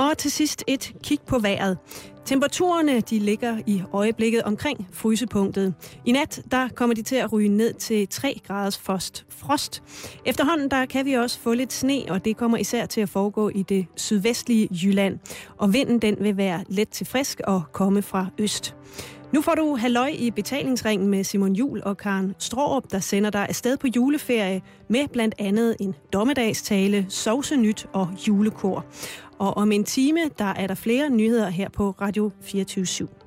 Og til sidst et kig på vejret. Temperaturerne de ligger i øjeblikket omkring frysepunktet. I nat der kommer de til at ryge ned til 3 graders frost. frost. Efterhånden der kan vi også få lidt sne, og det kommer især til at foregå i det sydvestlige Jylland. Og vinden den vil være let til frisk og komme fra øst. Nu får du halløj i betalingsringen med Simon Jul og Karen Stråup, der sender dig afsted på juleferie med blandt andet en dommedagstale, sovsenyt og julekor. Og om en time, der er der flere nyheder her på Radio 24 /7.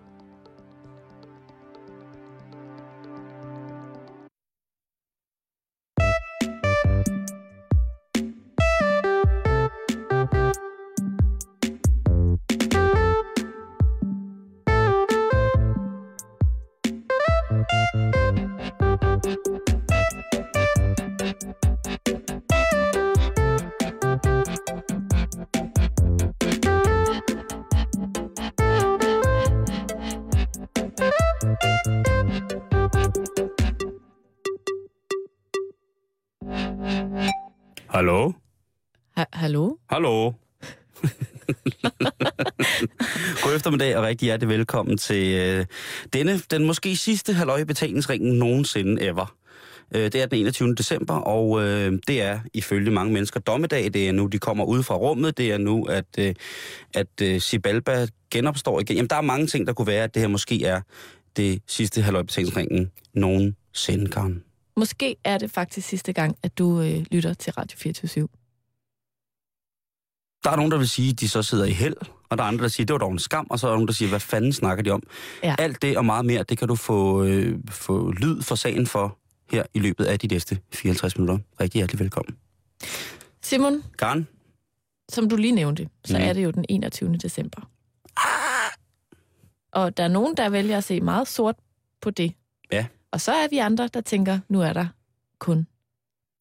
Hallo? Hallo? God eftermiddag og rigtig hjertelig velkommen til øh, denne, den måske sidste halløj i betalingsringen nogensinde ever. Øh, det er den 21. december, og øh, det er ifølge mange mennesker dommedag. Det er nu, de kommer ud fra rummet. Det er nu, at, øh, at øh, Sibalba genopstår igen. Jamen, der er mange ting, der kunne være, at det her måske er det sidste halløj i betalingsringen nogensinde, Karen. Måske er det faktisk sidste gang, at du øh, lytter til Radio 24 Der er nogen, der vil sige, at de så sidder i held, og der er andre, der siger, at det var dog en skam, og så er der nogen, der siger, hvad fanden snakker de om? Ja. Alt det og meget mere, det kan du få, øh, få lyd for sagen for her i løbet af de næste 54 minutter. Rigtig hjertelig velkommen. Simon, Karen? som du lige nævnte, så Mhm. er det jo den 21. december. Og der er nogen, der vælger at se meget sort på det. Ja. Og så er vi andre, der tænker, nu er der kun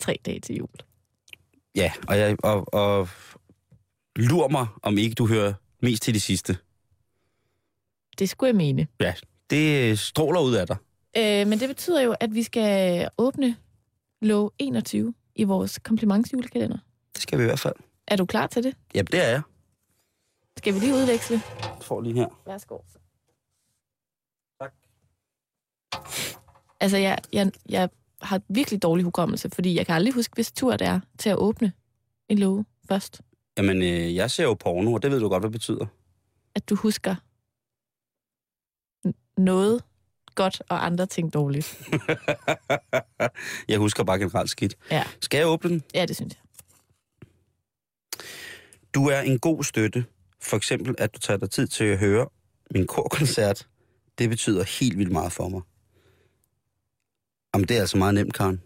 tre dage til jul. Ja, og, jeg, og, og lur mig, om ikke du hører mest til de sidste. Det skulle jeg mene. Ja, det stråler ud af dig. Øh, men det betyder jo, at vi skal åbne lov 21 i vores komplimentsjulekalender. Det skal vi i hvert fald. Er du klar til det? Ja, det er jeg. Skal vi lige udveksle? Jeg får lige her. Værsgo. Tak. Altså, jeg, jeg, jeg har virkelig dårlig hukommelse, fordi jeg kan aldrig huske, hvis tur det er til at åbne en låge først. Jamen, øh, jeg ser jo porno, og det ved du godt, hvad det betyder. At du husker noget godt og andre ting dårligt. jeg husker bare generelt skidt. Ja. Skal jeg åbne den? Ja, det synes jeg. Du er en god støtte. For eksempel, at du tager dig tid til at høre min korkoncert. Det betyder helt vildt meget for mig. Jamen, det er altså meget nemt, Karen.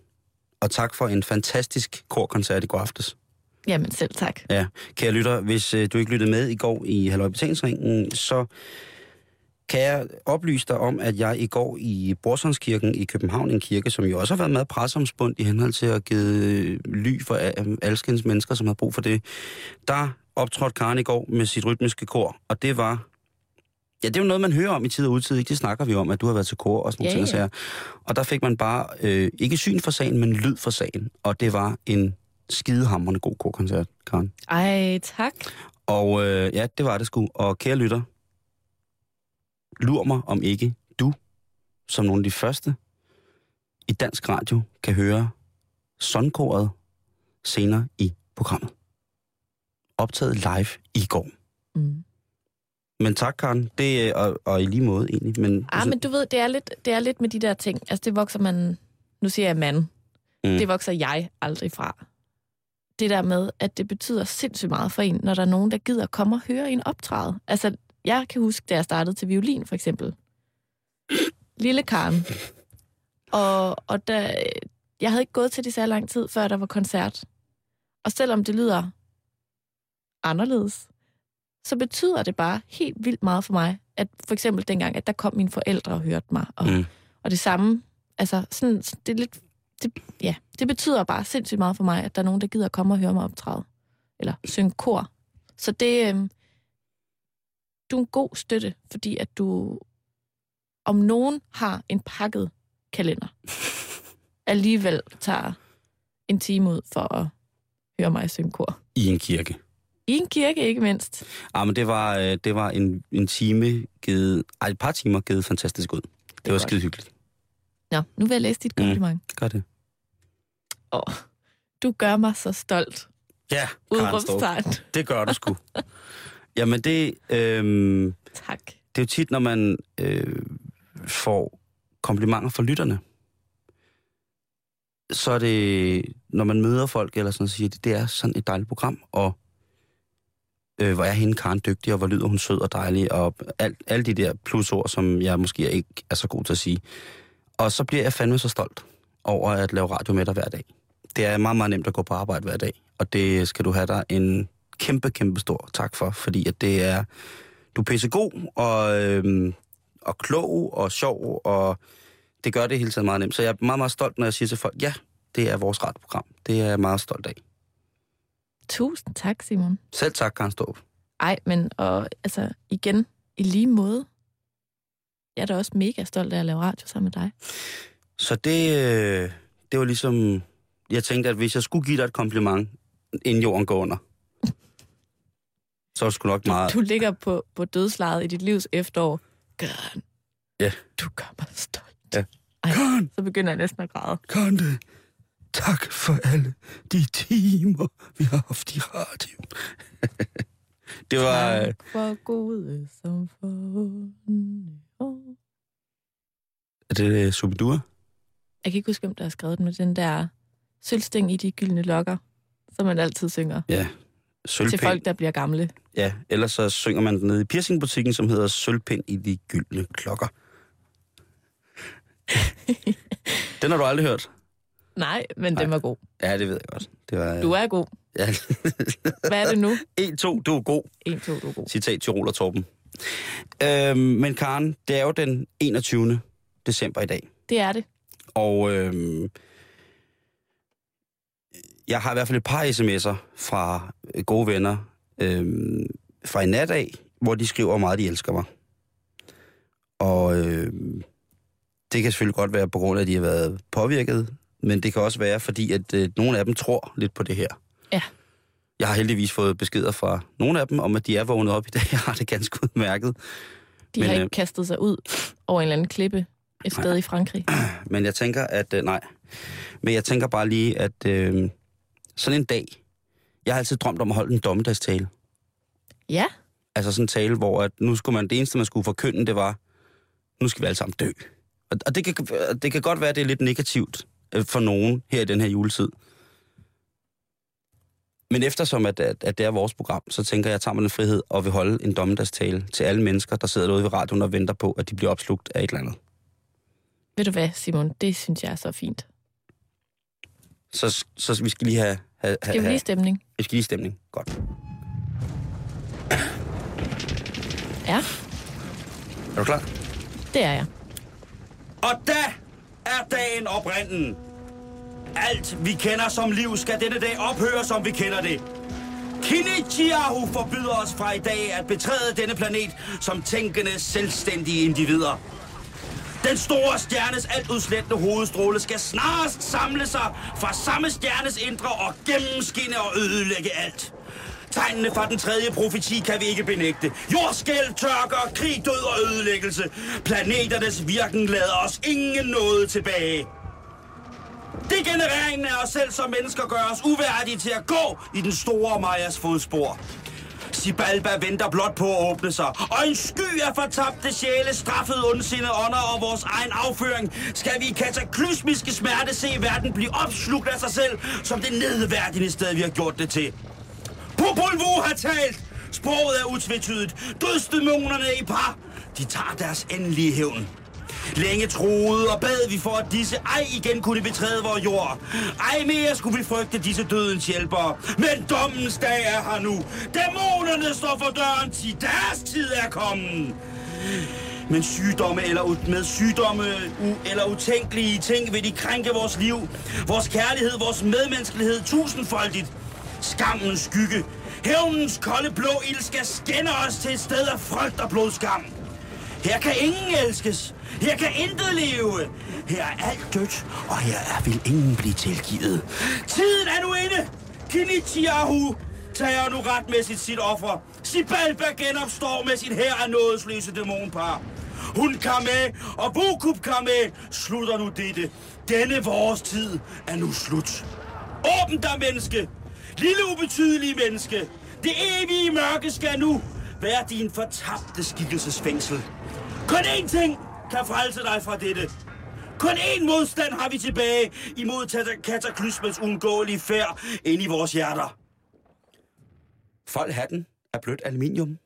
Og tak for en fantastisk korkoncert i går aftes. Jamen, selv tak. Ja, kære lytter, hvis øh, du ikke lyttede med i går i Halløj Betalingsringen, så kan jeg oplyse dig om, at jeg i går i Borsundskirken i København, en kirke, som jo også har været meget presseomspundt i henhold til at give ly for øh, alskens mennesker, som har brug for det, der optrådte Karen i går med sit rytmiske kor, og det var... Ja, det er jo noget, man hører om i tid og udtid, ikke? Det snakker vi om, at du har været til kor og sådan Ja, og ja. sager. Og der fik man bare, øh, ikke syn for sagen, men lyd for sagen. Og det var en skidehammerende god korkoncert, Karen. Ej, tak. Og øh, ja, det var det sgu. Og kære lytter, lur mig om ikke du, som nogle af de første i dansk radio, kan høre sondkoret senere i programmet. Optaget live i går. Mm. Men tak, Karen. Det er, og, og i lige måde egentlig. Men, Ah, men du ved, det er, lidt, det er lidt med de der ting. Altså, det vokser man... Nu siger jeg mand. Mm. Det vokser jeg aldrig fra. Det der med, at det betyder sindssygt meget for en, når der er nogen, der gider komme og høre en optræde. Altså, jeg kan huske, da jeg startede til violin, for eksempel. Lille Karen. Og, og da, jeg havde ikke gået til det så lang tid, før der var koncert. Og selvom det lyder anderledes, så betyder det bare helt vildt meget for mig, at for eksempel dengang, at der kom mine forældre og hørte mig. Og, Mm. og det samme, altså sådan, det er lidt, det, ja, det betyder bare sindssygt meget for mig, at der er nogen, der gider komme og høre mig optræde. Eller synge kor. Så det, øhm, du er en god støtte, fordi at du om nogen har en pakket kalender, alligevel tager en time ud for at høre mig synge kor. I en kirke. I en kirke, ikke mindst. Ja, men det var, øh, det var en, en time givet, ej, et par timer givet fantastisk ud. Det, det var skide hyggeligt. Nå, nu vil jeg læse dit Mm. kompliment. Gør det. Åh, du gør mig så stolt. Ja, Karen. Det gør du sgu. Jamen det, øhm, Tak. det er jo tit, når man øh, får komplimenter fra lytterne, så er det, når man møder folk, eller sådan, så siger de, det er sådan et dejligt program, og øh, hvor er hende Karen dygtig, og hvor lyder hun sød og dejlig, og alt, alle de der plusord, som jeg måske ikke er så god til at sige. Og så bliver jeg fandme så stolt over at lave radio med dig hver dag. Det er meget, meget nemt at gå på arbejde hver dag, og det skal du have dig en kæmpe, kæmpe stor tak for, fordi at det er, du er pissegod, og, øhm, og klog, og sjov, og det gør det hele tiden meget nemt. Så jeg er meget, meget stolt, når jeg siger til folk, ja, det er vores radioprogram. Det er jeg meget stolt af. Tusind tak, Simon. Selv tak, Karen Storp. Ej, men og, altså, igen, i lige måde. Jeg er da også mega stolt af at lave radio sammen med dig. Så det, øh, det var ligesom... Jeg tænkte, at hvis jeg skulle give dig et kompliment, inden jorden går under, så var det sgu nok meget... Du ligger på, på dødslejet i dit livs efterår. Karen. Ja. Du gør mig stolt. Ja. Ej, Karen, så begynder jeg næsten at græde. Karen, det- tak for alle de timer, vi har haft i radio. det var... øh, Tak for gode som for... Er det Subidua? Jeg kan ikke huske, hvem der har skrevet den, med den der sølvstæng i de gyldne lokker, som man altid synger Ja. til Sølvpind. folk, der bliver gamle. Ja, ellers så synger man den nede i piercingbutikken, som hedder Sølvpind i de gyldne klokker. den har du aldrig hørt? Nej, men Nej. den var god. Ja, det ved jeg godt. Det var, Du er god. Ja. Hvad er det nu? 1, 2, du er god. 1, 2, du er god. Citat til Roland Torben. Øhm, men Karen, det er jo den 21. december i dag. Det er det. Og øhm, jeg har i hvert fald et par sms'er fra øh, gode venner øhm, fra i nat af, hvor de skriver, hvor meget de elsker mig. Og øhm, det kan selvfølgelig godt være på grund af, at de har været påvirket, men det kan også være, fordi at øh, nogle af dem tror lidt på det her. Ja. Jeg har heldigvis fået beskeder fra nogle af dem, om at de er vågnet op i dag. Jeg har det ganske udmærket. De Men, har øh, ikke kastet sig ud over en eller anden klippe et sted i Frankrig. Men jeg tænker, at... Øh, nej. Men jeg tænker bare lige, at øh, sådan en dag... Jeg har altid drømt om at holde en dommedagstale. Ja, Altså sådan en tale, hvor at nu skulle man, det eneste, man skulle forkynde, det var, nu skal vi alle sammen dø. Og, og det, kan, det kan godt være, at det er lidt negativt øh, for nogen her i den her juletid. Men eftersom at, at, at det er vores program, så tænker jeg, at jeg tager mig den frihed og vil holde en dommedagstale til alle mennesker, der sidder derude ved radioen og venter på, at de bliver opslugt af et eller andet. ved du hvad, Simon? Det synes jeg er så fint. Så, så vi skal lige have... have, Skal vi have lige stemning? vi skal lige stemning. Godt. Ja, Er du klar? det er jeg. Og da er dagen oprinden. Alt vi kender som liv skal denne dag ophøre, som vi kender det. Kinichiahu forbyder os fra i dag at betræde denne planet som tænkende, selvstændige individer. Den store stjernes altudslættende hovedstråle skal snarest samle sig fra samme stjernes indre og gennemskinne og ødelægge alt. Tegnene fra den tredje profeti kan vi ikke benægte. Jordskælv, tørker, krig, død og ødelæggelse. Planeternes virken lader os ingen noget tilbage. Degenereringen af os selv som mennesker gør os uværdige til at gå i den store Majas fodspor. Sibalba venter blot på at åbne sig, og en sky af fortabte sjæle, straffet ondsinde ånder og vores egen afføring, skal vi i kataklysmiske smerte se verden blive opslugt af sig selv, som det nedværdigende sted, vi har gjort det til. Popol Vuh har talt! Sproget er utvetydigt. Dødsdæmonerne i par. De tager deres endelige hævn. Længe troede og bad vi for, at disse ej igen kunne betræde vores jord. Ej mere skulle vi frygte disse dødens hjælpere. Men dommens dag er her nu. Dæmonerne står for døren, til deres tid er kommet. Men sygdomme eller u- med sygdomme u- eller utænkelige ting vil de krænke vores liv, vores kærlighed, vores medmenneskelighed tusindfoldigt. Skammens skygge, hævnens kolde blå ild skal skænde os til et sted af frygt og blodskam. Her kan ingen elskes. Her kan intet leve. Her er alt dødt, og her er vil ingen blive tilgivet. Tiden er nu inde. Kinichiahu. tager nu retmæssigt sit offer. Sibalba genopstår med sin her af nådesløse dæmonpar. Hun kan med, og Bokub kan med. Slutter nu dette. Denne vores tid er nu slut. Åbn dig, menneske! Lille ubetydelige menneske! Det evige mørke skal nu være din fortabte skikkelsesfængsel. Kun én ting kan frelse dig fra dette. Kun én modstand har vi tilbage imod kataklysmens undgåelige færd ind i vores hjerter. Fold hatten af blødt aluminium.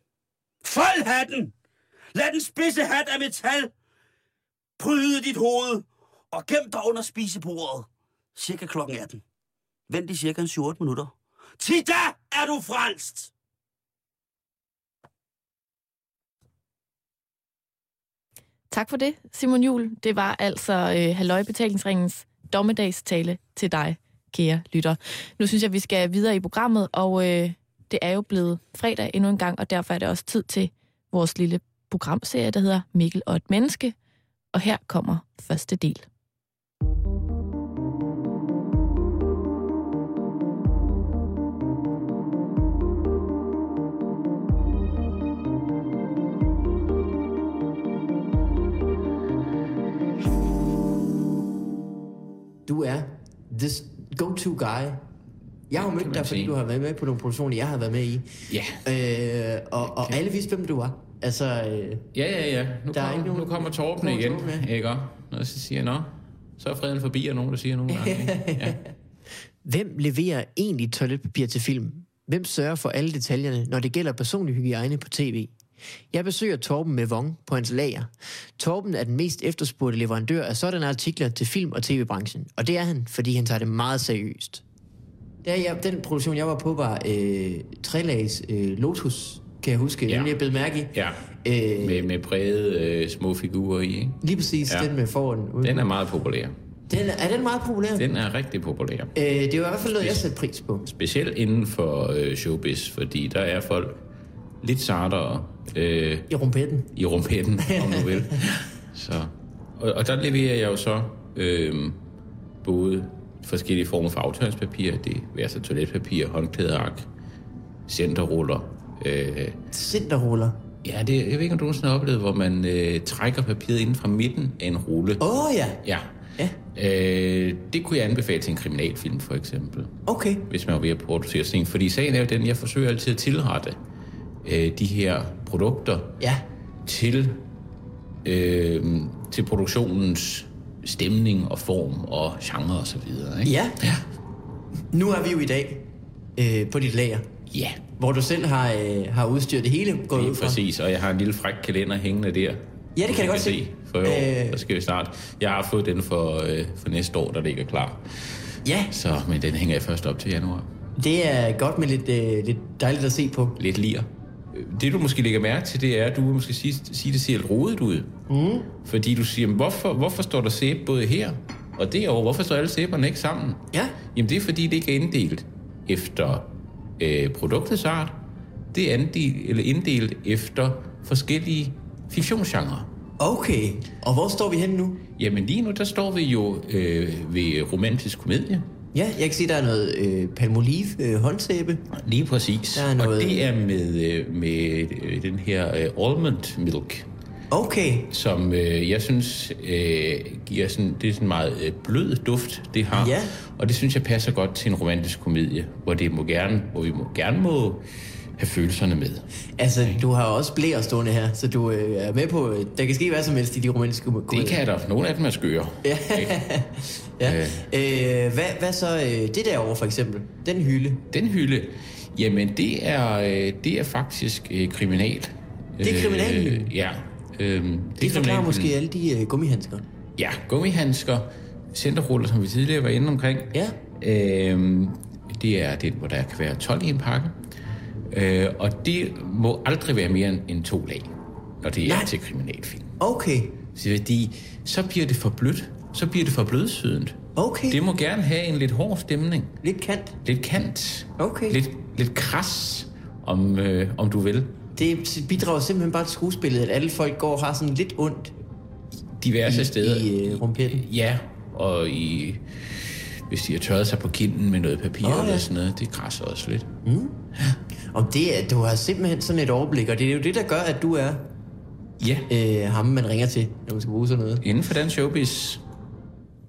Fold hatten! Lad den spidse hat af metal bryde dit hoved og gem dig under spisebordet. Cirka klokken 18. Vent i cirka en 7 minutter. Til da er du frelst! Tak for det, Simon Jul. Det var altså øh, Halløj-betalingsringens dommedagstale til dig, kære lytter. Nu synes jeg, vi skal videre i programmet, og øh, det er jo blevet fredag endnu en gang, og derfor er det også tid til vores lille programserie, der hedder Mikkel og et menneske. Og her kommer første del. Du er this go-to guy. Jeg har jo mødt dig, fordi du har været med på nogle produktioner, jeg har været med i. Ja. Øh, og, og alle vidste, hvem du var. Altså, øh, Ja, ja, ja. Nu, Der er kom, ikke nogen- nu kommer Torben kommer igen, Torben, ja. ikke? Og så siger nå, så er freden forbi, og nogen, der siger nogle gange. ikke? Ja. hvem leverer egentlig toiletpapir til film? Hvem sørger for alle detaljerne, når det gælder personlig hygiejne på tv? Jeg besøger Torben med Vong på hans lager. Torben er den mest efterspurgte leverandør af sådanne artikler til film- og tv-branchen. Og det er han, fordi han tager det meget seriøst. Der, jeg, den produktion, jeg var på, var øh, Trelags øh, Lotus, kan jeg huske. Ja. Ja. Jeg blev mærke i. ja. Øh, Med, med brede øh, små figurer i, ikke? Lige præcis, Ja. den med foran. Den er meget populær. den, er den meget populær? Den. Er rigtig populær. Øh, det var i hvert fald noget, jeg satte pris på. Specielt inden for øh, showbiz, fordi der er folk lidt sartere øh, I rumpetten. i rumpetten, om du vil. Så, og, og der leverer jeg jo så øh, både forskellige former for aftørspapir, det er altså toiletpapir, håndklædeark, centerruller. Øh, Centerruller. ja, det, jeg ved ikke, om du nogensinde har oplevet, hvor man øh, trækker papiret inden fra midten af en rulle. Åh oh, ja. Ja. Ja. Øh, det kunne jeg anbefale til en kriminalfilm, for eksempel Okay. hvis man var ved at producere sådan en. Fordi sagen er jo den, jeg forsøger altid at tilrette øh, de her produkter Ja. til, øh, til produktionens stemning og form og genre og så videre. Ikke? Ja. Ja. Nu er vi jo i dag øh, på dit lager, Ja, hvor du selv har, øh, har udstyret det hele gået det er præcis. Og jeg har en lille fræk kalender hængende der. Ja, det kan jeg godt se. For i år, Øh. der skal vi starte. Jeg har fået den for, øh, for næste år, der ligger klar. Ja, Så, men den hænger jeg først op til januar. det er godt med lidt, øh, lidt dejligt at se på. lidt lir. Det du måske lægger mærke til, det er, at du måske sige, sige det ser lidt rodet ud. Mm. Fordi du siger, "Men hvorfor, hvorfor står der sæbe både her og derovre? Hvorfor står alle sæberne ikke sammen? Ja. Jamen det er fordi, det ikke er inddelt efter øh, produktets art. Det er inddelt, eller inddelt efter forskellige fiktionsgenre. Okay. Og hvor står vi henne nu? Jamen lige nu, der står vi jo øh, ved romantisk komedie. Ja, jeg kan se, der er noget øh, palmolive øh, håndsæbe. Lige præcis. Der er noget- Og det er med, øh, med øh, den her øh, almond milk. Okay. som øh, jeg synes øh, giver sådan, det er sådan meget øh, blød duft, det har. Ja. Og det synes jeg passer godt til en romantisk komedie, hvor, det må gerne, hvor vi må, gerne må have følelserne med. Altså, du har også blæer stående her, så du øh, er med på, øh, der kan ske hvad som helst i de romantiske komedier. Det kan der. Nogle af dem er skøre. Ja. ja. Øh, hvad, hvad så øh, det derovre for eksempel? Den hylde. Den hylde, jamen det er, øh, det er faktisk øh, kriminal. Det er kriminalhylden? Øh, ja. Øh, det, Det forklarer måske alle de øh, gummihandsker. Ja, gummihandsker, centerruller, som vi tidligere var inde omkring. Ja. Øhm, det er det, hvor der kan være 12 i en pakke. Øh, og det må aldrig være mere end- to lag, når det er Nej. til kriminalfilm. Okay. Så Fordi så bliver det for blødt. Så bliver det for blødsydent. Okay. Det må gerne have en lidt hård stemning. Lidt kant. Lidt kant. Okay. Lidt, lidt kras, om, øh, om du vil. Det bidrager simpelthen bare til skuespillet, at alle folk går og har sådan lidt ondt Diverse i, steder. i øh, rumpetten. Ja, og i hvis de har tørret sig på kinden med noget papir oh, ja. eller sådan noget, det græsser også lidt. Om det er, du har simpelthen sådan et overblik, og det er jo det, der gør, at du er Ja, øh, ham, man ringer til, når man skal bruge sådan noget. inden for den showbiz,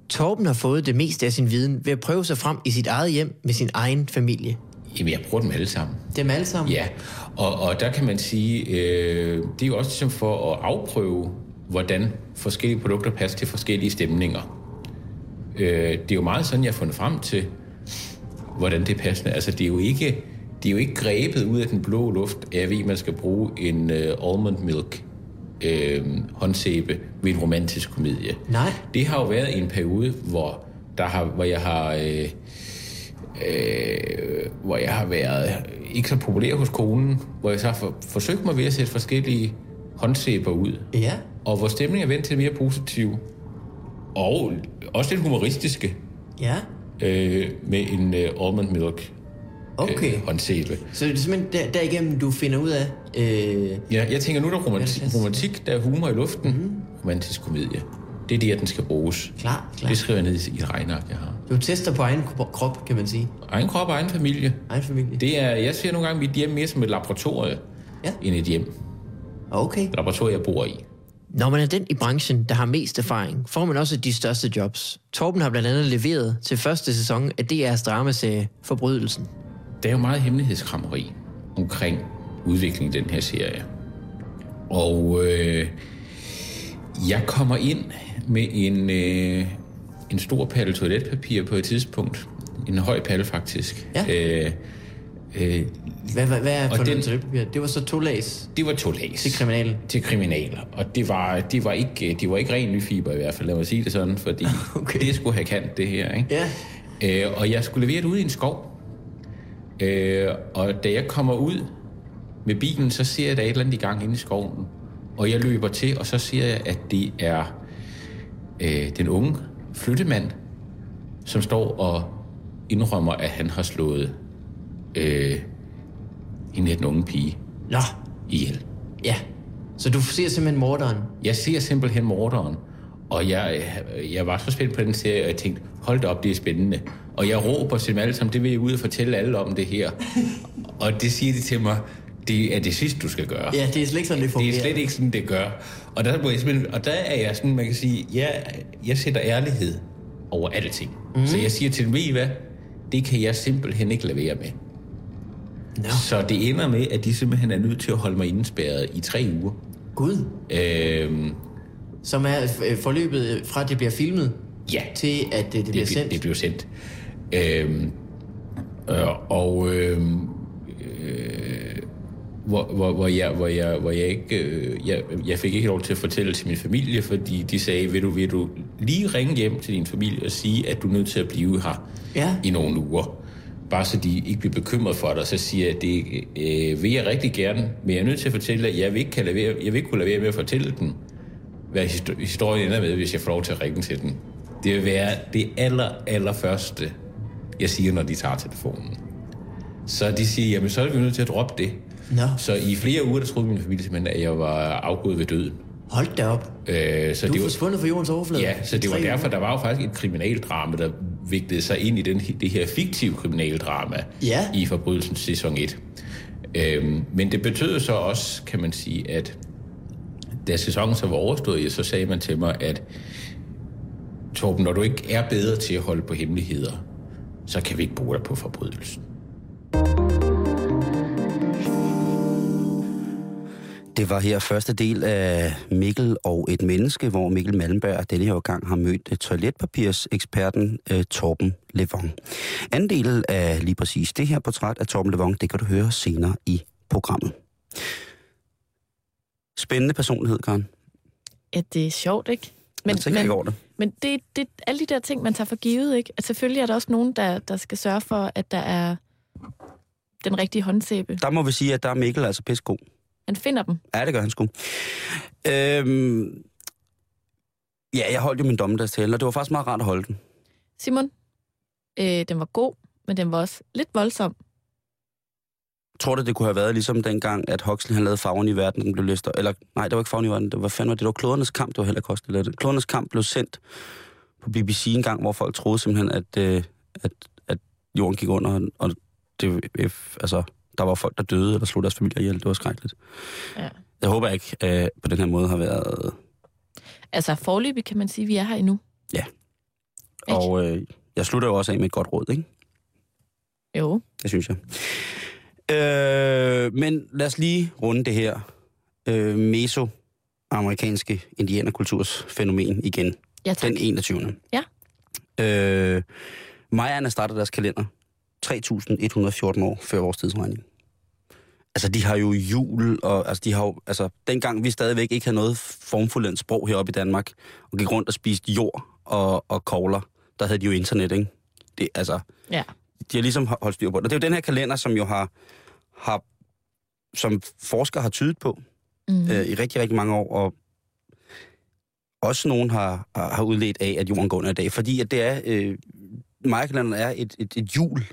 Torben har fået det meste af sin viden ved at prøve sig frem i sit eget hjem med sin egen familie. jamen jeg bruger dem alle sammen. Dem alle sammen? Ja, og, og der kan man sige, øh, det er jo også ligesom for at afprøve, hvordan forskellige produkter passer til forskellige stemninger. Øh, det er jo meget sådan, jeg har fundet frem til, hvordan det er passende. Altså, det er jo ikke, det er jo ikke grebet ud af den blå luft, at jeg ved, at man skal bruge en øh, almond milk øh, håndsæbe ved en romantisk komedie. Nej. Det har jo været en periode, hvor, der har, hvor jeg har... Øh, øh, hvor jeg har været ikke så populær hos konen, hvor jeg så har for, forsøgt mig ved at sætte forskellige håndsæber ud, Ja. og hvor stemningen er vendt til mere positiv, og også lidt humoristiske, Ja. øh, med en øh, almond milk Okay. øh, håndsæbe. Så det er simpelthen der, derigennem, du finder ud af... Øh, Ja, jeg tænker nu er der romantik, er- romantik der er humor i luften, mm-hmm. romantisk komedie. Det er det, at den skal bruges. klar, klar. Det skriver jeg ned i et regnark, jeg har. Du tester på egen kro- krop, kan man sige. Egen krop og egen familie. Egen familie. Det er, jeg ser nogle gange mit hjem mere som et laboratorie, Ja. end et hjem. Okay. Laboratorie, jeg bor i. Når man er den i branchen, der har mest erfaring, får man også de største jobs. Torben har blandt andet leveret til første sæson af DR's dramaserie Forbrydelsen. Der er jo meget hemmelighedskrammeri omkring udviklingen i den her serie. Og øh, jeg kommer ind med en, øh, en stor palle toiletpapir på et tidspunkt. En høj palle faktisk. Ja. Øh, øh, Hvad, hvad, hvad er for den- toiletpapir? Det var så to lags det var to lags. til kriminalen. til kriminaler. Og det var, det var, ikke, det var ikke ren nyfiber i hvert fald, lad mig sige det sådan, fordi okay. det skulle have kant, det her. Ikke? Ja. Øh, og jeg skulle levere det ud i en skov. Øh, og da jeg kommer ud med bilen, så ser jeg, at der er et eller andet i gang inde i skoven. Og jeg løber til, og så ser jeg, at det er øh, den unge flyttemand, som står og indrømmer, at han har slået øh, en af den unge pige Nå, ihjel. ja. Så du ser simpelthen morderen. Jeg ser simpelthen morderen, og jeg, jeg var så spændt på den serie, og jeg tænkte, hold da op, det er spændende. Og jeg råber til dem alle sammen, det vil jeg ud og fortælle alle om det her. og det siger de til mig, det er det sidste, du skal gøre. Ja, det er slet ikke sådan, det Det fungerer. er slet ikke sådan, det gør. Og der, må jeg og der er jeg sådan, man kan sige, ja, jeg sætter ærlighed over alting. Mm. Så jeg siger til dem, ved I hvad, det kan jeg simpelthen ikke lade være med. Nå, Så det ender med, at de simpelthen er nødt til at holde mig indespærret i tre uger. Gud. Øhm, Som er øh, forløbet øh, fra, at det bliver filmet, ja, til at øh, det, det bliver det, sendt. Det blev sendt. Øhm, øh, og øhm, øh, hvor, hvor, hvor, jeg, hvor, jeg, hvor jeg ikke... Øh, jeg, jeg fik ikke lov til at fortælle til min familie, fordi de sagde, vil du, vil du lige ringe hjem til din familie og sige, at du er nødt til at blive her Ja. i nogle uger. Bare så de ikke bliver bekymret for dig. Så siger jeg, det øh, vil jeg rigtig gerne, men jeg er nødt til at fortælle, at jeg vil ikke, kan lade være, jeg vil ikke kunne lade være med at fortælle den, hvad histo- historien ender med, hvis jeg får lov til at ringe til den. Det vil være det aller, aller første, jeg siger, når de tager telefonen. Så de siger, jamen så er vi nødt til at droppe det. Nå, Så i flere uger, der troede min familie simpelthen, at jeg var afgået ved døden. hold da op. Øh, så Du det er var, forsvundet fra jordens overflade. Ja, så det var derfor, der var jo faktisk et kriminaldrama, der vigtede sig ind i den, det her fiktive kriminaldrama Ja. i Forbrydelsens sæson 1. Øhm, men det betød så også, kan man sige, at da sæsonen så var overstået, så sagde man til mig, at Torben, når du ikke er bedre til at holde på hemmeligheder, så kan vi ikke bruge dig på forbrydelsen. Det var her første del af Mikkel og et menneske, hvor Mikkel Malmberg denne her gang har mødt toiletpapirseksperten øh, Torben Levon. Anden del af lige præcis det her portræt af Torben Levon, det kan du høre senere i programmet. Spændende personlighed, Karen. Ja, det er sjovt, ikke? Men, jeg men, ikke over det. men det, det, alle de der ting, man tager for givet, ikke? At selvfølgelig er der også nogen, der, der skal sørge for, at der er den rigtige håndsæbe. Der må vi sige, at der er Mikkel altså pissegod. Han finder dem. Ja, det gør han sgu. Øhm, ja, jeg holdt jo min dommedagstale, og det var faktisk meget rart at holde den. Simon, øh, den var god, men den var også lidt voldsom. Tror du, det kunne have været ligesom dengang, at Huxley han lavede farven i verden, den blev læst Eller nej, det var ikke farven i verden, det var fandme, det var klodernes kamp, det var heller ikke også, det lavede. Klodernes kamp blev sendt på BBC en gang, hvor folk troede simpelthen, at, øh, at, at jorden gik under, og det, øh, altså, der var folk, der døde, eller slog deres familie ihjel. Det var skrækkeligt. Ja. Jeg håber ikke, øh, på den her måde har været... Altså, forløbig kan man sige, at vi er her endnu. Ikke? Og øh, jeg slutter jo også af med et godt råd, ikke? Jo. Det synes jeg. Øh, men lad os lige runde det her øh, meso-amerikanske indianerkulturs fænomen igen. Ja, tak. Den 21. Ja. Øh, Mayaerne starter deres kalender 3.114 år før vores tidsregning. Altså, de har jo jul, og altså, de har jo, altså, dengang vi stadigvæk ikke havde noget formfuldendt sprog heroppe i Danmark, og gik rundt og spiste jord og, og kogler, der havde de jo internet, ikke? Det, altså, Ja. de har ligesom holdt styr på det. Og det er jo den her kalender, som jo har, har som forskere har tydet på Mm. øh, i rigtig, rigtig mange år, og også nogen har, har, udledt af, at jorden går under i dag, fordi at det er, øh, Mayakalenderen er et, et, et jul.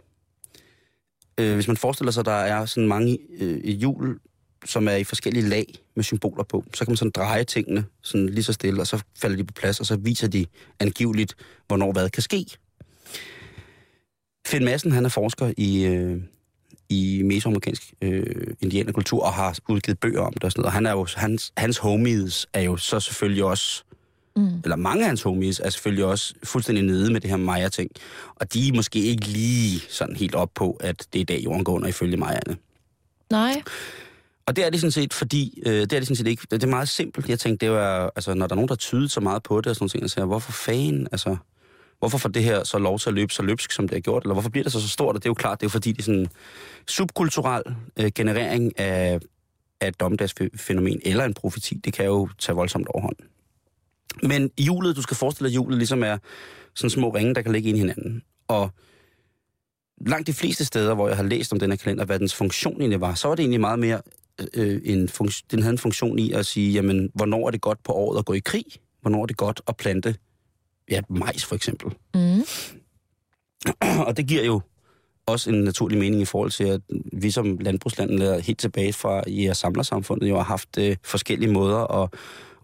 Øh, hvis man forestiller sig, at der er sådan mange øh, et jul, som er i forskellige lag med symboler på, så kan man sådan dreje tingene sådan lige så stille, og så falder de på plads, og så viser de angiveligt, hvornår hvad kan ske. Finn Madsen, han er forsker i, øh, i mesoamerikansk øh, indianerkultur, og har udgivet bøger om det og sådan noget. Og han er jo, hans, hans homies er jo så selvfølgelig også, Mm. eller mange af hans homies er selvfølgelig også fuldstændig nede med det her Maya-ting. Og de er måske ikke lige sådan helt op på, at det er i dag jorden går under ifølge Mayaerne. Nej. Og det er det sådan set, fordi, øh, det er det sådan set ikke, det er meget simpelt. Jeg tænkte, det var, altså, når der er nogen, der tyder så meget på det, og sådan ting, og siger, hvorfor fanden, altså, hvorfor får det her så lov til at løbe så løbsk, som det har gjort, eller hvorfor bliver det så så stort? Og det er jo klart, det er jo fordi, det er sådan en subkulturel øh, generering af, af et dommedagsfænomen, eller en profeti, det kan jo tage voldsomt overhånd. Men hjulet, du skal forestille dig, at hjulet ligesom er sådan små ringe, der kan ligge ind i hinanden. Og langt de fleste steder, hvor jeg har læst om den her kalender, hvad dens funktion egentlig var, så var det egentlig meget mere øh, øh en funktion, den havde en funktion i at sige, jamen, hvornår er det godt på året at gå i krig? Hvornår er det godt at plante ja, majs for eksempel? Mm. Og det giver jo også en naturlig mening i forhold til, at vi som landbrugsland er helt tilbage fra i samlersamfundet jo har haft øh, forskellige måder at,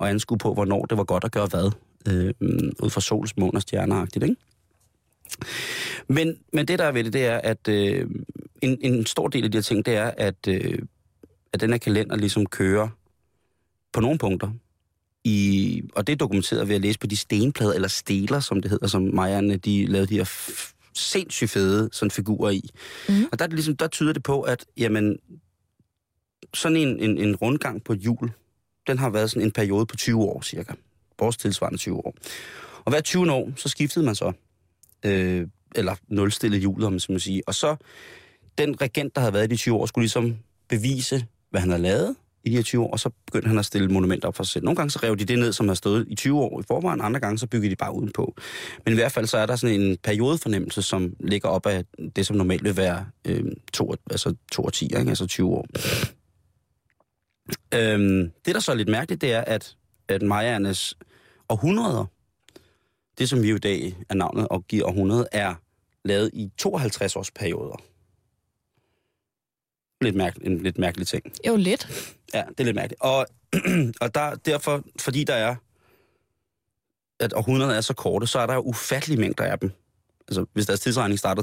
at anskue på, hvornår det var godt at gøre hvad, øh, ud fra sols, måne og stjerneagtigt, ikke? Men, men det, der er ved det, det er, at øh, en, en stor del af de her ting, det er, at, øh, at den her kalender ligesom kører på nogle punkter. I, og det er dokumenteret ved at læse på de stenplader, eller steler, som det hedder, som Majerne, de lavede de her sindssygt fede sådan figurer i. Mhm. Og der, er det ligesom, der tyder det på, at jamen, sådan en, en, en rundgang på et hjul, den har været sådan en periode på 20 år cirka. Vores tilsvarende 20 år. Og hver 20 år, så skiftede man så øh, eller nulstille hjulet, om man må sige. Og så den regent, der havde været i de 20 år, skulle ligesom bevise, hvad han havde lavet i de her 20 år, og så begyndte han at stille monumenter op for sig selv. Nogle gange så rev de det ned, som har stået i 20 år i forvejen, andre gange så byggede de bare udenpå. Men i hvert fald så er der sådan en periodefornemmelse, som ligger op af det, som normalt vil være øh, to, altså 2 og 10, ikke? altså 20 år. Øhm, det, der så er lidt mærkeligt, det er, at, at Majernes århundreder, det som vi jo i dag er navnet og giver århundrede, er lavet i 52 års perioder. Lidt mærke, en lidt mærkelig ting. Jo, lidt. Ja, det er lidt mærkeligt. Og, og der, derfor, fordi der er, at århundrederne er så korte, så er der jo ufattelige mængder af dem. Altså, hvis deres tidsregning starter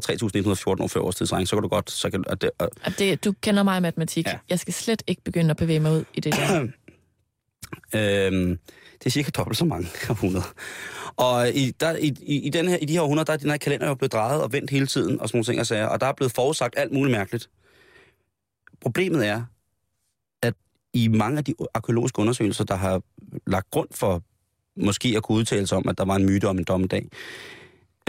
3.114 år før vores tidsregning, så kan du godt... Så kan, og det, og, det, du kender mig i matematik. Ja. Jeg skal slet ikke begynde at bevæge mig ud i det der. Øhm, det er cirka dobbelt så mange århundreder. Og i, der, i, i, den her, i de her århundreder, der er den her kalender jo blevet drejet og vendt hele tiden, og sådan nogle ting og sager, og der er blevet forudsagt alt muligt mærkeligt. Problemet er, at i mange af de arkeologiske undersøgelser, der har lagt grund for måske at kunne udtale sig om, at der var en myte om en dommedag,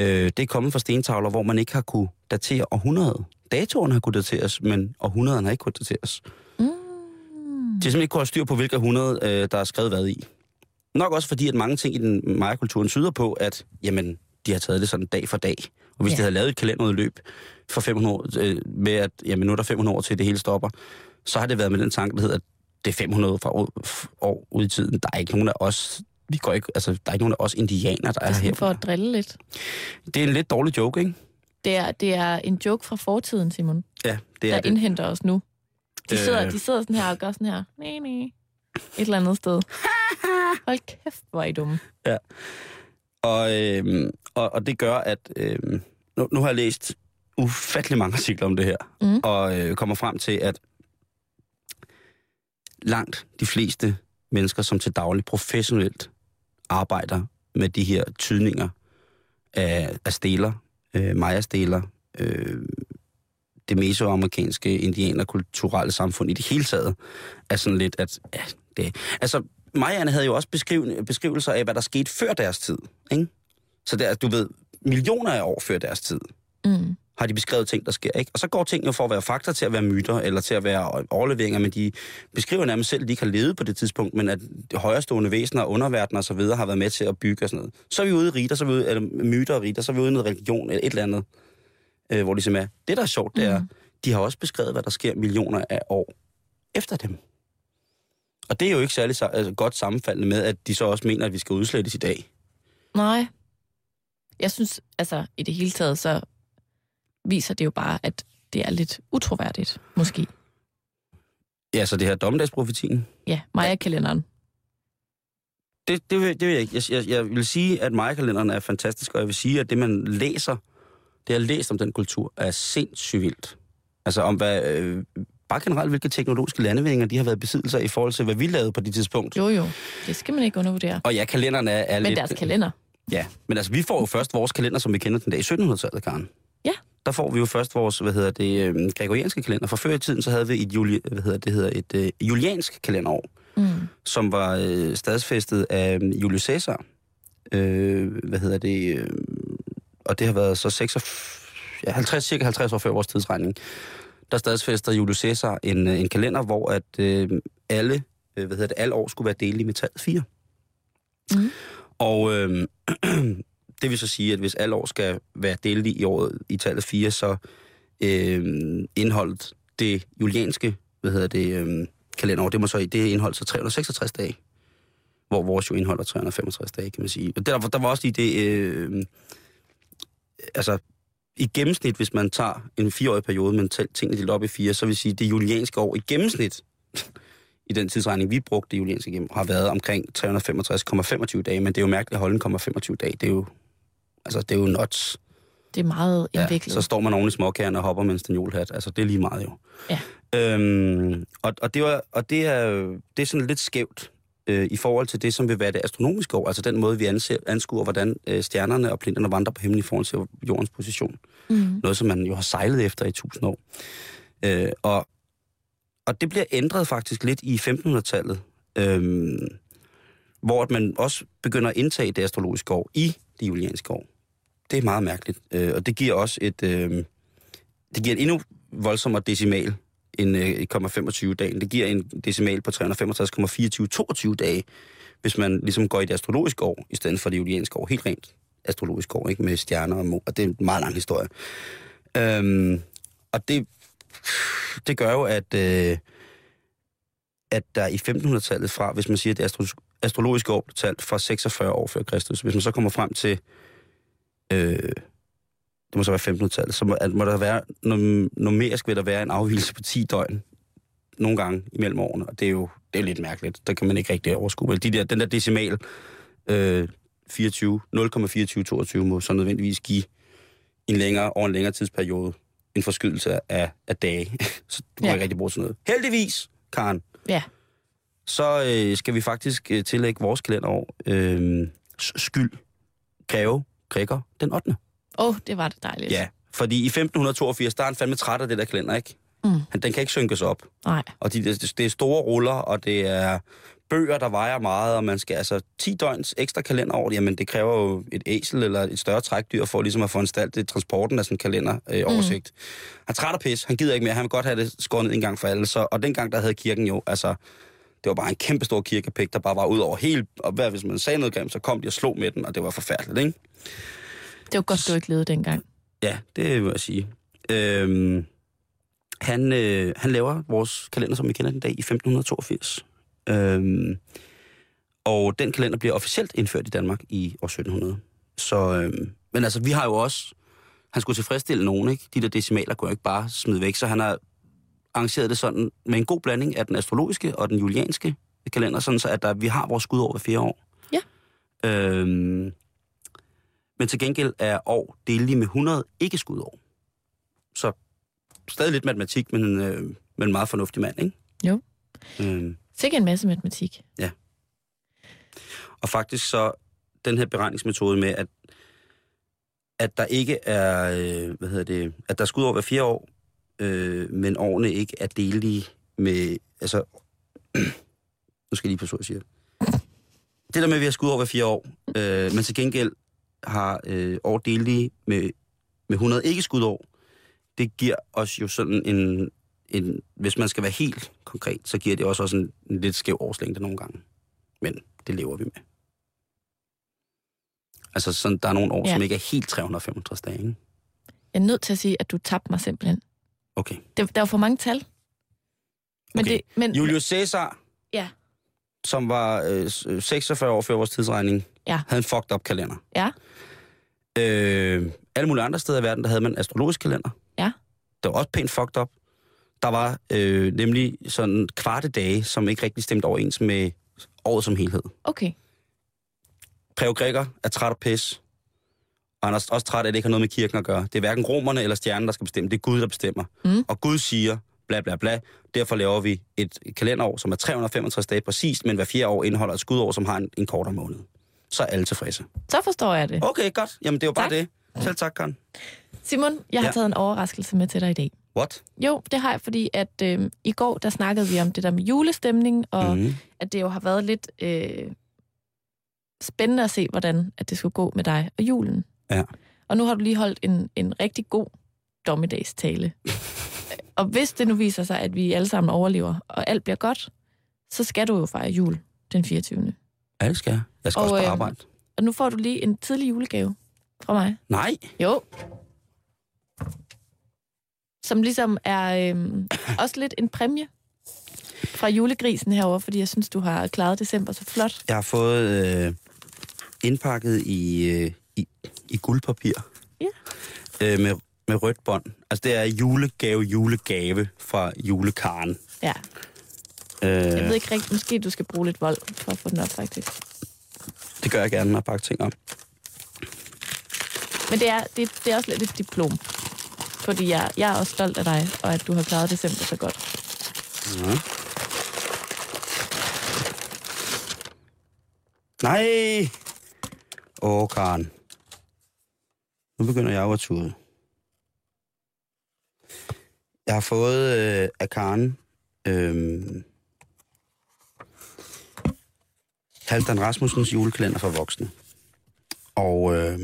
øh, det er kommet fra stentavler, hvor man ikke har kunne datere århundredet. Datoren har kunne dateres, men århundrederne har ikke kunne dateres. Mm. De har simpelthen ikke kunne have styr på, hvilke århundrede, øh, der er skrevet hvad i. Nok også fordi, at mange ting i den Maya-kulturen tyder på, at jamen, de har taget det sådan dag for dag. Og hvis. Ja. de havde lavet et kalenderudløb for 500 år, øh, med at jamen, nu er der 500 år til, det hele stopper, så har det været med den tanke, der hedder, at det er 500 fra år, år ud i tiden. Der er ikke nogen af os, vi går ikke, altså, der er ikke nogen af os indianere, der Det er, er her. sådan for at drille lidt. Det er en lidt dårlig joke, ikke? Det er, det er en joke fra fortiden, Simon, Ja, det er der det. indhenter os nu. De sidder, Øh. de sidder sådan her og gør sådan her. Nej, nej. Et eller andet sted. Hold kæft, hvor er I dumme. Og, øh, og, og det gør, at øh, nu, nu har jeg læst ufattelig mange artikler om det her, Mm. og øh, kommer frem til, at langt de fleste mennesker, som til daglig professionelt arbejder med de her tydninger af, af steler, øh, maya-steler, øh, det mesoamerikanske indianerkulturelle samfund i det hele taget, er sådan lidt, at ja, det... Altså, Mayaerne havde jo også beskriv, beskrivelser af, hvad der skete før deres tid, ikke? Så der, du ved, millioner af år før deres tid, Mm har de beskrevet ting, der sker, ikke? Og så går ting jo for at være fakta til at være myter, eller til at være overleveringer, men de beskriver nærmest selv, at de ikke har levet på det tidspunkt, men at de højrestående væsener, underverdener og så videre har været med til at bygge og sådan noget. Så er vi ude i riter, så er vi ude, eller myter og riter, så er vi ude i noget religion eller et eller andet, øh, hvor de simpelthen er. Det, der er sjovt, det er, Mhm. de har også beskrevet, hvad der sker millioner af år efter dem. Og det er jo ikke særlig altså, godt sammenfaldende med, at de så også mener, at vi skal udslettes i dag. Nej. Jeg synes, altså, i det hele taget, så viser det jo bare, at det er lidt utroværdigt, måske. Ja, så det her dommedagsprofetien, Ja, Maja-kalenderen. det, det, vil, det vil jeg ikke. Jeg, jeg, jeg vil sige, at Maja-kalenderen er fantastisk, og jeg vil sige, at det, man læser, det jeg har læst om den kultur, er sindssygt vildt. Altså om hvad, øh, bare generelt, hvilke teknologiske landevindinger de har været i besiddelse af i forhold til, hvad vi lavede på det tidspunkt. Jo, jo. Det skal man ikke undervurdere. Og ja, kalenderen er, er Men lidt... deres kalender. Ja, men altså, vi får jo først vores kalender, som vi kender den dag i 1700-tallet, Karen. Ja. Der får vi jo først vores, hvad hedder det, øh, gregorianske kalender. For før i tiden, så havde vi et, juli, hvad hedder det, hedder et øh, juliansk kalenderår, Mm. som var øh, stadsfæstet af øh, Julius Caesar. Øh, hvad hedder det? Øh, og det har været så 46, ja, 50, cirka 50 år før vores tidsregning. Der stadsfæster Julius Caesar en, øh, en kalender, hvor at øh, alle, øh, hvad hedder det, alle år skulle være delt i metal 4. Mhm. Og øh, det vil så sige, at hvis alle år skal være delt i året i tallet 4, så øh, indholdet det julianske, hvad hedder det, øh, kalenderår, det må så det indholdt så 366 dage. Hvor vores jo indeholder 365 dage, kan man sige. Og der, der var også lige det, øh, altså i gennemsnit, hvis man tager en fireårig periode, men tæller tingene delt op i fire, så vil sige, det julianske år i gennemsnit, i den tidsregning, vi brugte det julianske gennem, har været omkring 365,25 dage, men det er jo mærkeligt at holde en 0,25 dage. Det er jo, altså, det er jo nuts. Det er meget Ja, indviklet. så står man oven i småkærne og hopper med en stanjolhat. Altså, det er lige meget jo. Ja. Øhm, og, og, det, var, og det, er, det er sådan lidt skævt øh, i forhold til det, som vil være det astronomiske år. Altså den måde, vi anser, anskuer, hvordan øh, stjernerne og plinterne vandrer på himlen i forhold til jordens position. Mm. Noget, som man jo har sejlet efter i tusind år. Øh, og, og det bliver ændret faktisk lidt i 1500-tallet, øh, hvor at man også begynder at indtage det astrologiske år i det julianske år. Det er meget mærkeligt, øh, og det giver også et, øh, det giver en endnu voldsommere decimal end øh, 1,25 dagen. Det giver en decimal på 365,2422 dage, hvis man ligesom går i det astrologiske år, i stedet for det julianske år. Helt rent astrologisk år, ikke? Med stjerner og mål. Og det er en meget lang historie. Øhm, og det, det gør jo, at, øh, at der i 1500-tallet fra, hvis man siger, at det astro, astrologiske år blev talt fra 46 år før Kristus, hvis man så kommer frem til, øh, det må så være 1500-tallet, så må, at, må der være, numerisk vil der være en afvielse på 10 døgn, nogle gange imellem årene, og det er jo det er lidt mærkeligt. Der kan man ikke rigtig overskue. Vel, De der, den der decimal, øh, 24, 0,2422 må så nødvendigvis give en længere, over en længere tidsperiode en forskydelse af, af dage. så du Ja. ikke rigtig bruge sådan noget. Heldigvis, Karen, Ja. så øh, skal vi faktisk øh, tillægge vores kalenderår øh, skyld, greve, Grækker, den 8. Åh, oh, det var det dejligt. Ja, fordi i 1582, der er han fandme træt af det der kalender, ikke? Mm. Han, den kan ikke synkes op. Nej. Og de, det, det er store ruller, og det er bøger, der vejer meget, og man skal altså 10 døgns ekstra kalenderår, jamen det kræver jo et æsel eller et større trækdyr for ligesom at foranstalte transporten af sådan en kalenderoversigt. Øh, oversigt. Han er træt af pis, han gider ikke mere, han vil godt have det skåret ned en gang for alle. Så, og dengang der havde kirken jo, altså, det var bare en kæmpe stor kirkepæk, der bare var ud over hele, og hvad, hvis man sagde noget grimt, så kom de og slog med den, og det var forfærdeligt, ikke? Det var godt, du ikke levede dengang. Ja, det vil jeg sige. Øhm, han, øh, han laver vores kalender, som vi kender den dag, i 1582. Øhm, og den kalender bliver officielt indført i Danmark i år 1700. Så, øhm, men altså, vi har jo også... Han skulle tilfredsstille nogen, ikke? De der decimaler kunne jeg ikke bare smide væk, så han har arrangeret det sådan med en god blanding af den astrologiske og den julianske kalender, sådan så at der, vi har vores skud over hver fire år. Ja. Øhm, men til gengæld er år delig med 100 ikke skudår. Så stadig lidt matematik, men, øh, men en meget fornuftig mand, ikke? Jo. Øh, Sikke en masse matematik. og faktisk så den her beregningsmetode med, at, at der ikke er, øh, hvad hedder det, at der er skud over hver fire år, øh, men årene ikke er delige med, altså, nu skal jeg lige passe, hvad jeg siger. Det der med, at vi har skud over hver fire år, øh, men til gengæld har øh, år delige med, med 100 ikke skudår, det giver os jo sådan en, en, hvis man skal være helt konkret, så giver det også, også en, en lidt skæv årslængde nogle gange. Men det lever vi med. Altså, sådan, der er nogle år, ja. som ikke er helt 365 dage, ikke? Jeg er nødt til at sige, at du tabte mig simpelthen. Okay. Det, der var for mange tal. Men Okay. det, men, Julius Caesar, Ja. som var øh, 46 år før vores tidsregning, Ja. havde en fucked up kalender. Ja. Øh, alle mulige andre steder i verden, der havde man astrologisk kalender. Ja. Det var også pænt fucked up. Der var øh, nemlig sådan kvarte dage, som ikke rigtig stemte overens med året som helhed. Okay. Preo Græker er træt af pis. Og han er også træt af, at det ikke har noget med kirken at gøre. Det er hverken romerne eller stjernen, der skal bestemme. Det er Gud, der bestemmer. Mm. Og Gud siger, bla bla bla. Derfor laver vi et kalenderår, som er 365 dage præcist, men hver fjerde år indeholder et skudår, som har en, en kortere måned. Så er alle tilfredse. Så forstår jeg det. Okay, godt. Jamen, det var bare Tak. det. Selv tak, Karen. Simon, jeg har Ja. taget en overraskelse med til dig i dag. What? Jo, det har jeg, fordi at øh, i går, der snakkede vi om det der med julestemning, og mm. At det jo har været lidt øh, spændende at se, hvordan at det skulle gå med dig og julen. Ja. Og nu har du lige holdt en, en rigtig god dommedagstale. og hvis det nu viser sig, at vi alle sammen overlever, og alt bliver godt, så skal du jo fejre jul den 24. Ja, det skal jeg. Jeg skal Og, også på øhm, arbejde. Og nu får du lige en tidlig julegave fra mig. Nej. Jo. Som ligesom er øhm, også lidt en præmie fra julegrisen herover, fordi jeg synes, du har klaret december så flot. Jeg har fået øh, indpakket i, øh, i, i guldpapir. Ja. Øh, med, med rødt bånd. Altså, det er julegave, julegave fra julekaren. Ja. Øh, Jeg ved ikke rigtigt, måske du skal bruge lidt vold for at få den op, faktisk. det gør jeg gerne, når jeg pakker ting op. Men det er, det, det er også lidt et diplom. Fordi jeg, jeg er også stolt af dig, og at du har klaret december så godt. Ja. Nej! Åh, Karen. Nu begynder jeg jo at tude. Jeg har fået øh, af Karen øh, Halvdan Rasmussens julekalender for voksne. Og øh,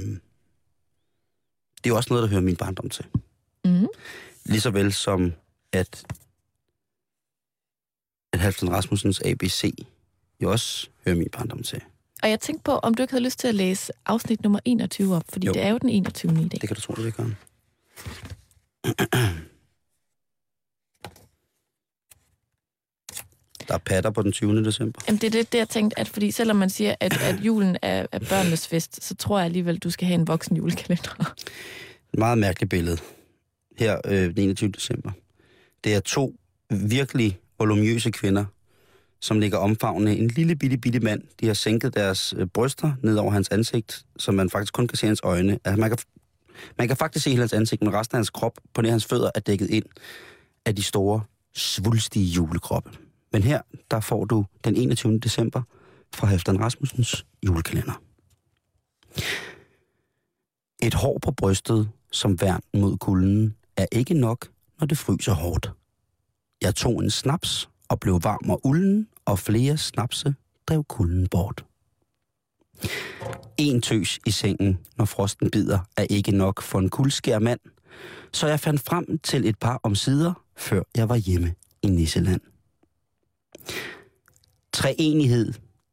det er jo også noget, der hører min barndom til. Mm. Lige så vel som at, at Halvdan Rasmussens ABC jo også hører min barndom til. Og jeg tænkte på, om du ikke havde lyst til at læse afsnit nummer 21 op, fordi jo. Det er jo den 21. i dag. Det kan du tro, det kan. Der er patter på den 20. december. Jamen, det er lidt det, jeg tænkte, at fordi selvom man siger, at, at julen er, er børnenes fest, så tror jeg alligevel, du skal have en voksen julekalender. Et meget mærkeligt billede. Her øh, den 21. december. Det er to virkelig volumøse kvinder, som ligger omfavnende en lille bitte bitte mand. De har sænket deres øh, bryster ned over hans ansigt, så man faktisk kun kan se hans øjne. Altså, man, kan, man kan faktisk se hele hans ansigt, men resten af hans krop på nær hans fødder er dækket ind af de store, svulstige julekroppe. Men her, der får du den 21. december fra Halvdan Rasmussens julekalender. Et hår på brystet som værn mod kulden er ikke nok, når det fryser hårdt. Jeg tog en snaps og blev varm og ulden, og flere snapse drev kulden bort. En tøs i sengen, når frosten bider, er ikke nok for en kuldskær mand, så jeg fandt frem til et par omsider, før jeg var hjemme i Nisseland. Treenighed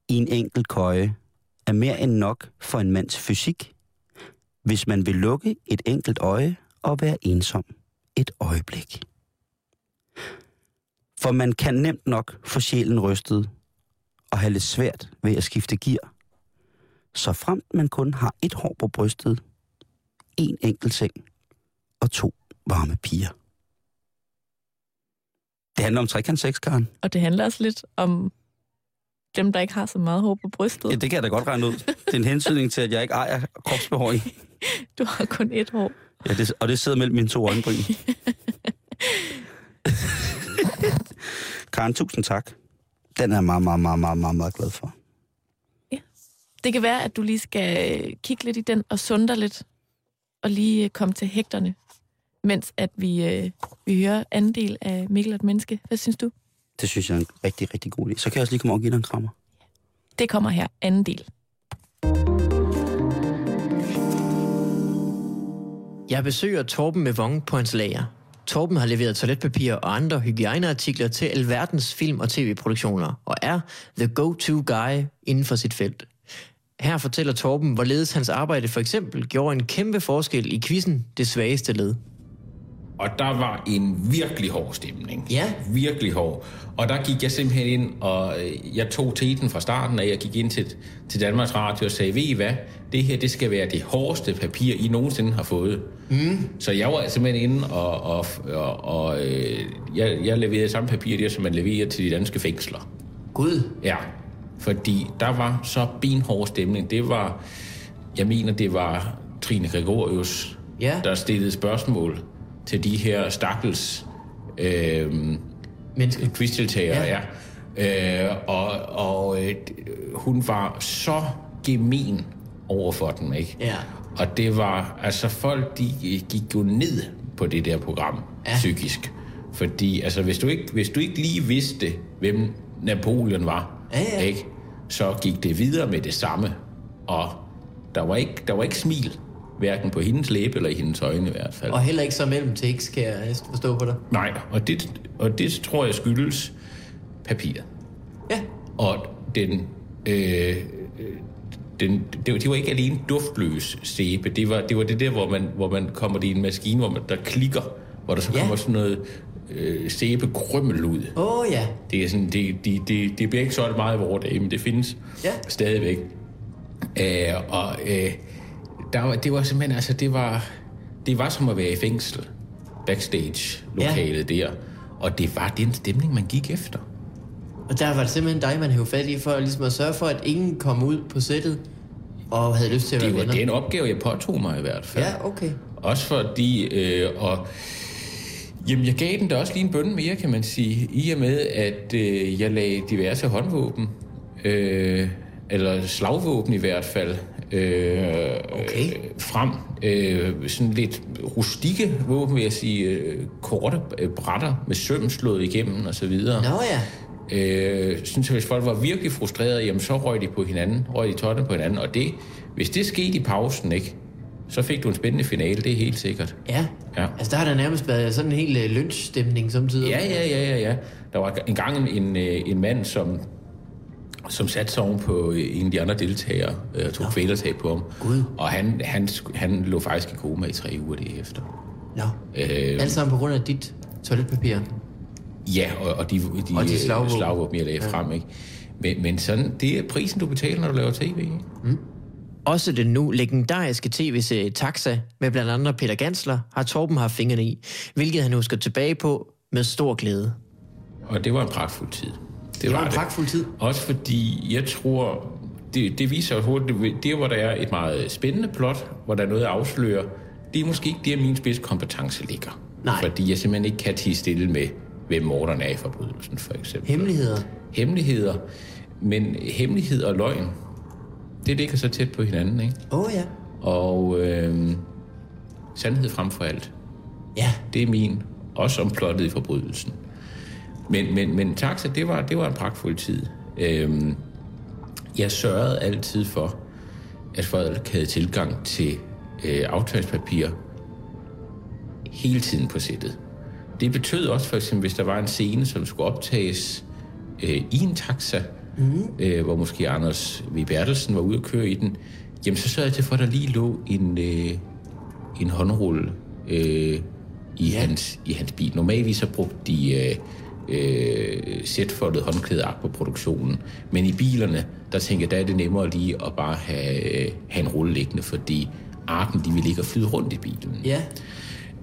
i en enkelt køje er mere end nok for en mands fysik, hvis man vil lukke et enkelt øje og være ensom et øjeblik. For man kan nemt nok få sjælen rystet og have lidt svært ved at skifte gear. Så fremt man kun har et hår på brystet, en enkelt seng og to varme piger. Det handler om trekantseks, Karen. Og det handler også lidt om dem, der ikke har så meget hår på brystet. Ja, det kan jeg da godt regne ud. Det er en hensynning til, at jeg ikke ejer kropsbehåring. Du har kun et hår. Ja, det, og det sidder mellem mine to øjenbryn. Karen, tusind tak. Den er jeg meget, meget, meget, meget, meget, meget glad for. Det kan være, at du lige skal øh, kigge lidt i den og sunde dig lidt, og lige øh, komme til hægterne, mens at vi, øh, vi hører anden del af Mikkel og et menneske. Hvad synes du? Det synes jeg er en rigtig, rigtig god idé. Så kan jeg også lige komme over og give dig en krammer. Det kommer her, anden del. Jeg besøger Torben med Vong på hans lager. Torben har leveret toiletpapir og andre hygiejneartikler til alverdens film- og tv-produktioner, og er the go-to guy inden for sit felt. Her fortæller Torben, hvorledes hans arbejde for eksempel gjorde en kæmpe forskel i quizzen Det Svageste Led. Og der var en virkelig hård stemning. Ja. Virkelig hård. Og der gik jeg simpelthen ind, og øh, jeg tog teten fra starten af. Jeg gik ind til, til Danmarks Radio og sagde, ved I hvad? Det her, det skal være det hårdeste papir, I nogensinde har fået. Mm. Så jeg var simpelthen inde, og, og, og, og øh, jeg, jeg leverede samme papir, der som man leverer til de danske fængsler. Gud. Ja, fordi der var så benhård stemning. Det var, jeg mener, det var Trine Gregorius, Ja. der stillede spørgsmål til de her stakkels øh, Menneske. quizdeltagere. Ja. Ja. Øh, og og øh, hun var så gemen over for dem, ikke? Ja. Og det var, altså folk, de gik jo ned på det der program, ja. psykisk. Fordi, altså, hvis du, ikke, hvis du ikke lige vidste, hvem Napoleon var, Ja, ja. Ikke? så gik det videre med det samme. Og der var ikke, der var ikke smil, hverken på hendes læbe eller i hendes øjne i hvert fald. Og heller ikke så mellem tekst, kan jeg forstå på dig. Nej, og det, og det tror jeg skyldes papiret. Ja. Og den, øh, den, det, var, det var ikke alene duftløs sæbe. Det var, det var det der, hvor man, hvor man kommer i en maskine, hvor man, der klikker, hvor der så Ja. kommer sådan noget øh, sæbekrymmel ud. Åh oh, ja. Det, er sådan, det, det, det, det bliver ikke solgt meget i vores dage, men det findes Ja. stadigvæk. Øh, og øh, der var, det var simpelthen, altså det var, det var som at være i fængsel, backstage-lokalet ja. der. Og det var den stemning, man gik efter. Og der var det simpelthen dig, man hævde fat i, for ligesom at sørge for, at ingen kom ud på sættet og havde lyst til at Det være var venner. den opgave, jeg påtog mig i hvert fald. Ja, okay. Også fordi, øh, og jamen, jeg gav den da også lige en bønne mere, kan man sige, i og med, at øh, jeg lagde diverse håndvåben, øh, eller slagvåben i hvert fald, øh, Okay. øh, frem. Øh, sådan lidt rustikke våben, vil jeg sige, øh, korte øh, brætter med søm slået igennem og så videre. Nå ja. Øh, synes jeg, hvis folk var virkelig frustrerede, jamen så røg de på hinanden, røg de totten på hinanden, og det, hvis det skete i pausen, ikke, så fik du en spændende finale, det er helt sikkert. Ja. Ja. Altså, der har der nærmest været sådan en helt uh, lynchstemning samtidig. Ja, ja, ja, ja, ja. Der var en, øh, en mand, som, som satte sig oven på øh, en af de andre deltagere øh, og tog kvælertag på ham. Gud. Og han, han, han lå faktisk i koma i tre uger det efter. Nå. Øh, Alt sammen på grund af dit toiletpapir. Ja, og, og de, de, Og de øh, slagvåben. slagvåben, jeg lagde ja. frem. Ikke? Men, men sådan, det er prisen, du betaler, når du laver tv. Ikke? Også den nu legendariske tv-serie Taxa med blandt andre Peter Gansler har Torben haft fingrene i, hvilket han husker tilbage på med stor glæde. Og det var en pragtfuld tid. Det, Det var en pragtfuld tid. Også fordi, jeg tror, det, det viser hurtigt, det, det hvor der er et meget spændende plot, hvor der er noget at afsløre, det er måske ikke der, min spidskompetence ligger. Nej. Fordi jeg simpelthen ikke kan tige stille med, hvem morderen er i forbrydelsen, for eksempel. Hemmeligheder. Hemmeligheder. Men hemmelighed og løgn, det ligger så tæt på hinanden, ikke? Åh oh, ja. Og øh, sandhed frem for alt. Ja. Det er min, også om plottet i forbrydelsen. Men, men, men taxa, det var, det var en pragtfuld tid. Øhm, jeg sørgede altid for, at folk havde tilgang til øh, aftagspapir hele tiden på sættet. Det betød også for eksempel, hvis der var en scene, som skulle optages øh, i en taxa, mm. øh, hvor måske Anders V. Bertelsen var ude at køre i den, jamen så sørgede jeg til for, at der lige lå en, øh, en håndrulle øh, i, hans, i hans bil. Normalvis så brugte de øh, øh, sætfoldet håndklædeark på produktionen, men i bilerne, der tænker jeg, der er det nemmere lige at bare have, øh, have en rulle liggende, fordi arken, de vil ligge og flyde rundt i bilen. Ja.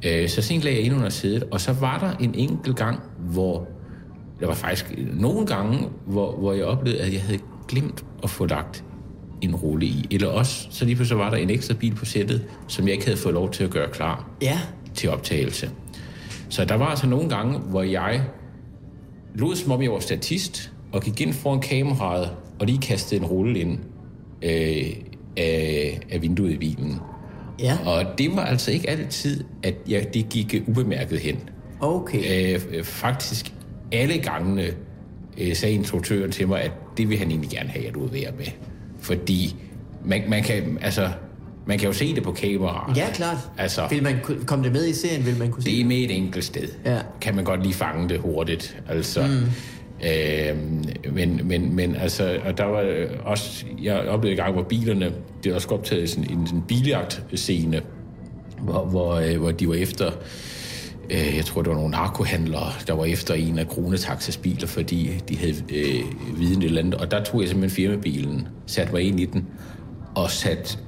Øh, så sent lagde jeg ind under sædet, og så var der en enkelt gang, hvor der var faktisk nogle gange, hvor, hvor jeg oplevede, at jeg havde glemt at få lagt en rulle i. Eller også, så lige pludselig var der en ekstra bil på sættet, som jeg ikke havde fået lov til at gøre klar Ja. til optagelse. Så der var altså nogle gange, hvor jeg lod som om jeg var statist, og gik ind foran kameraet, og lige kastede en rulle ind øh, af, af vinduet i bilen. Ja. Og det var altså ikke altid, at jeg, det gik ubemærket hen. Okay. Øh, øh, faktisk alle gangene øh, sagde instruktøren til mig, at det vil han egentlig gerne have, at du være med. Fordi man, man, kan, altså, man kan jo se det på kamera. Ja, klart. Altså, Vil man komme det med i serien, vil man kunne det se er med et enkelt sted. Ja. Kan man godt lige fange det hurtigt. Altså, mm. øh, men, men, men altså, og der var øh, også, jeg oplevede en gang, hvor bilerne, det var også optaget sådan en, en biljagt-scene, hvor, hvor, øh, hvor de var efter, øh, jeg tror, det var nogle narkohandlere, der var efter en af Kronetaxas biler, fordi de havde øh, viden et eller andet. Og der tog jeg simpelthen firmabilen, satte mig ind i den, og satte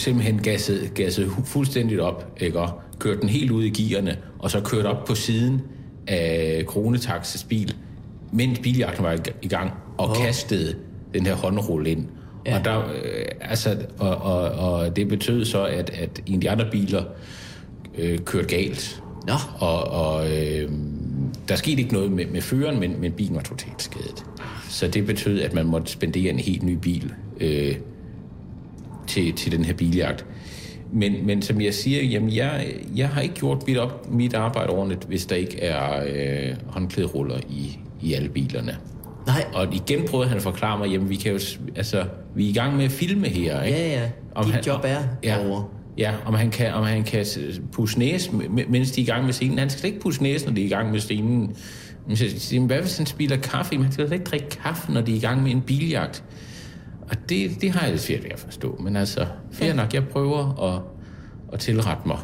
simpelthen gasset, gasset fuldstændigt op, ikke? og kørte den helt ud i gearne, og så kørte op på siden af Kronetaxas bil, mens biljagten var i gang, og oh. kastede den her håndrulle ind. Ja. Og, der, øh, altså, og, og, og det betød så, at, at en af de andre biler øh, kørte galt. Nå. Og, og øh, der skete ikke noget med, med føreren, men, men bilen var totalt skadet. Så det betød, at man måtte spendere en helt ny bil øh, til, til den her biljagt. Men, men som jeg siger, jamen jeg, jeg har ikke gjort mit, op, mit arbejde ordentligt, hvis der ikke er øh, håndklæderuller i, i alle bilerne. Nej. Og igen prøvede han at forklare mig, jamen vi kan jo, altså, vi er i gang med at filme her, ikke? Ja, ja. Dit job er ja, over. Ja, om han kan, om han kan pusse næse, m- mens de er i gang med scenen. Han skal ikke pusse næse, når de er i gang med scenen. Men så hvad hvis han spiller kaffe? Men han skal ikke drikke kaffe, når de er i gang med en biljagt. Og det, det har jeg lidt svært ved at forstå. Men altså, fair nok, jeg prøver at, at tilrette mig.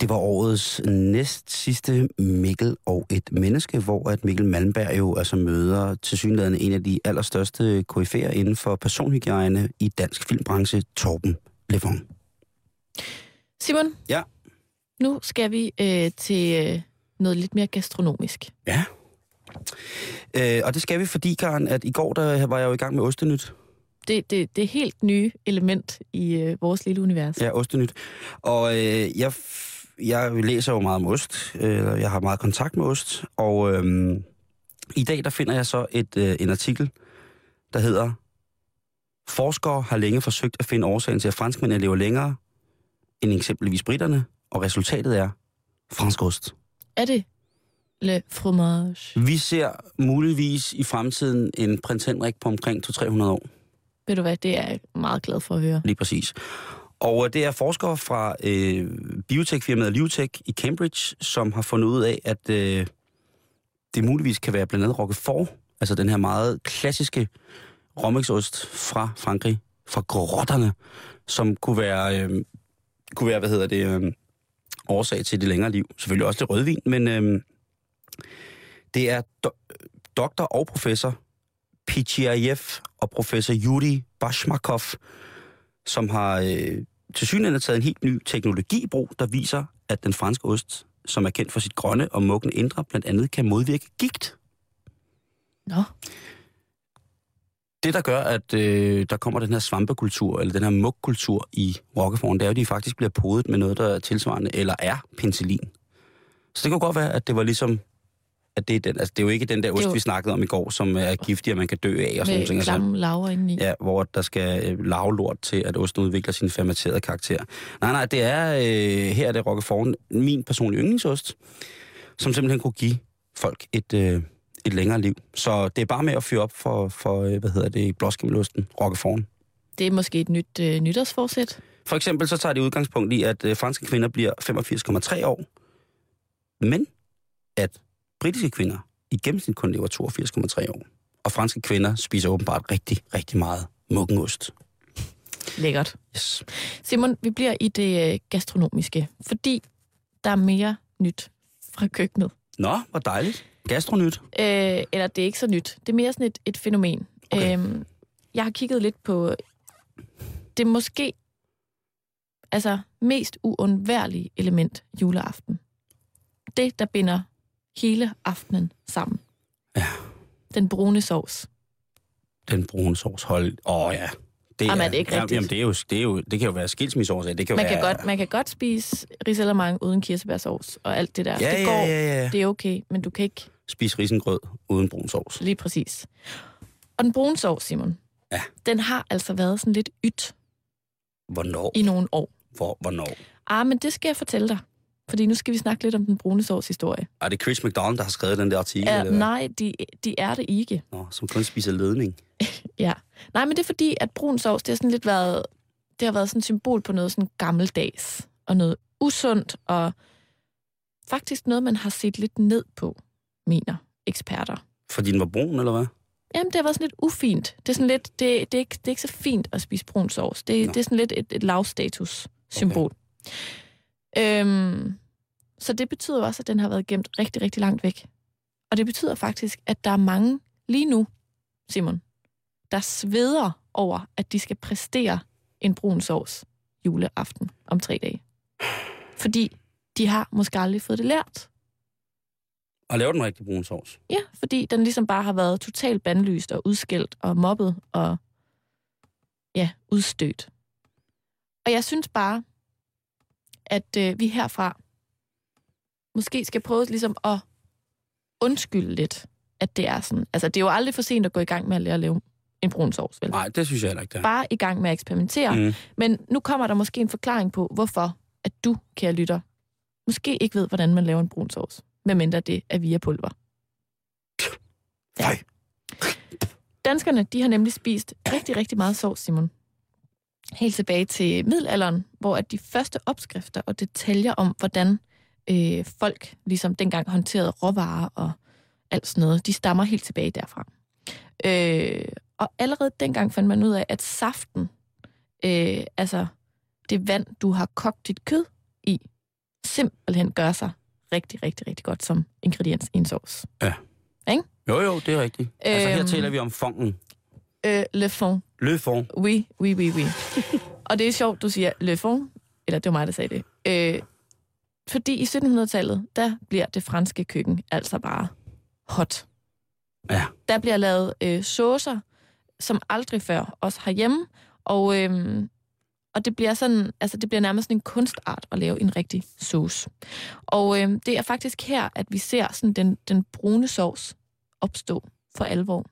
Det var årets næst sidste Mikkel og et menneske, hvor at Mikkel Malmberg jo altså møder til synligheden en af de allerstørste KF'er inden for personhygiejne i dansk filmbranche, Torben Levon. Simon, Ja. nu skal vi øh, til øh, noget lidt mere gastronomisk. Ja. Øh, og det skal vi, fordi, Karen, at i går der var jeg jo i gang med Ostenyt. Det, det, det er helt nye element i øh, vores lille univers. Ja, Ostenyt. Og øh, jeg, jeg læser jo meget om ost. Øh, jeg har meget kontakt med ost. Og øh, i dag der finder jeg så et, øh, en artikel, der hedder Forskere har længe forsøgt at finde årsagen til, at franskmændene lever længere end eksempelvis britterne, og resultatet er fransk ost. Er det le fromage? Vi ser muligvis i fremtiden en prins Henrik på omkring 200-300 år. Ved du hvad, det er jeg meget glad for at høre. Lige præcis. Og øh, det er forskere fra øh, biotekfirmaet Livtech i Cambridge, som har fundet ud af, at øh, det muligvis kan være blandt andet Roquefort, altså den her meget klassiske rommixost fra Frankrig, fra grotterne, som kunne være, øh, kunne være hvad hedder det, øh, årsag til det længere liv. Selvfølgelig også det rødvin, men øh, det er do- doktor og professor Pichiayev og professor Yuri Bashmakov, som har øh, til synligheden taget en helt ny teknologi i brug, der viser, at den franske ost, som er kendt for sit grønne og mugne indre, blandt andet kan modvirke gigt. Nå, Det, der gør, at øh, der kommer den her svampekultur, eller den her mugkultur i Rockeforen, det er jo, at de faktisk bliver podet med noget, der er tilsvarende, eller er penicillin. Så det kan godt være, at det var ligesom, at det er den, altså det er jo ikke den der ost, jo- vi snakkede om i går, som er giftig, og man kan dø af og sådan ting. altså. klamme laver indeni. Ja, hvor der skal øh, lave lort til, at osten udvikler sin fermenterede karakter. Nej, nej, det er, øh, her er det Roquefort, min personlige yndlingsost, som simpelthen kunne give folk et, øh, et længere liv. Så det er bare med at fyre op for, for øh, hvad hedder det, blåskimmelosten, Roquefort. Det er måske et nyt øh, nytårsforsæt. For eksempel så tager de udgangspunkt i, at øh, franske kvinder bliver 85,3 år, men at britiske kvinder i gennemsnit kun lever 82,3 år. Og franske kvinder spiser åbenbart rigtig, rigtig meget muggenost. Lækkert. Yes. Simon, vi bliver i det øh, gastronomiske, fordi der er mere nyt fra køkkenet. Nå, hvor dejligt. Gastronyt. Øh, eller det er ikke så nyt. Det er mere sådan et, et fænomen. Okay. Øhm, jeg har kigget lidt på det måske altså mest uundværlige element juleaften. det, der binder hele aftenen sammen. Ja. Den brune sovs. Den brune sovs. Hold. Åh oh, ja. Det Jamen, er det ikke rigtigt? Jamen, det, er jo, det, er jo, det kan jo være skilsmisseårsag. Det kan Man være, kan, godt, man kan godt spise risalemang uden kirsebærsovs og alt det der. Ja, det går, ja, ja. det er okay, men du kan ikke Spis risengrød uden brun sovs. lige præcis. Og den brune sovs, Simon, Ja. den har altså været sådan lidt ydt Hvornår? i nogle år. Hvor, hvornår? Ah, men det skal jeg fortælle dig. Fordi nu skal vi snakke lidt om den brune sovs historie. Er det Chris McDonald, der har skrevet den der artikel? Ja, nej, de, de er det ikke. Nå, som kun spiser ledning. Ja. Nej, men det er fordi, at brun sovs, det har sådan lidt været, det har været sådan et symbol på noget sådan gammeldags, og noget usundt, og faktisk noget, man har set lidt ned på, mener eksperter. Fordi den var brun, eller hvad? Jamen, det været sådan lidt ufint. Det er, sådan lidt, det, det er, ikke, det er ikke så fint at spise brun sovs. Det, Nå. det er sådan lidt et, et lavstatus-symbol. Okay. Øhm, så det betyder også, at den har været gemt rigtig, rigtig langt væk. Og det betyder faktisk, at der er mange lige nu, Simon, der sveder over, at de skal præstere en brun sovs juleaften om tre dage. Fordi de har måske aldrig fået det lært. Og lave den rigtig brun sovs. Ja, fordi den ligesom bare har været totalt bandlyst og udskældt og mobbet og ja, udstødt. Og jeg synes bare, at øh, vi herfra måske skal prøve ligesom at undskylde lidt, at det er sådan. Altså, det er jo aldrig for sent at gå i gang med at lære at lave en brun sovs, vel? Nej, det synes jeg heller ikke, det er. Bare i gang med at eksperimentere. Mm. Men nu kommer der måske en forklaring på, hvorfor at du, kære lytter, måske ikke ved, hvordan man laver en brun sovs, medmindre det er via pulver. Fej. Danskerne, de har nemlig spist rigtig, rigtig meget sovs, Simon. Helt tilbage til middelalderen, hvor at de første opskrifter og detaljer om, hvordan øh, folk ligesom dengang håndterede råvarer og alt sådan noget, de stammer helt tilbage derfra. Øh, og allerede dengang fandt man ud af, at saften, øh, altså det vand, du har kogt dit kød i, simpelthen gør sig rigtig, rigtig, rigtig godt som ingrediens i en sovs. Jo, jo, det er rigtigt. Altså, her Øhm. taler vi om fongen. Øh, le fond. Le fond. Oui, oui, oui, oui. og det er sjovt, du siger le fond, eller det var mig, der sagde det. Øh, fordi i 1700-tallet, der bliver det franske køkken altså bare hot. Ja. Der bliver lavet øh, saucer, som aldrig før, også herhjemme, og, øh, og det bliver sådan, altså det bliver nærmest en kunstart at lave en rigtig sauce. Og øh, det er faktisk her, at vi ser sådan den, den brune sovs opstå for alvor.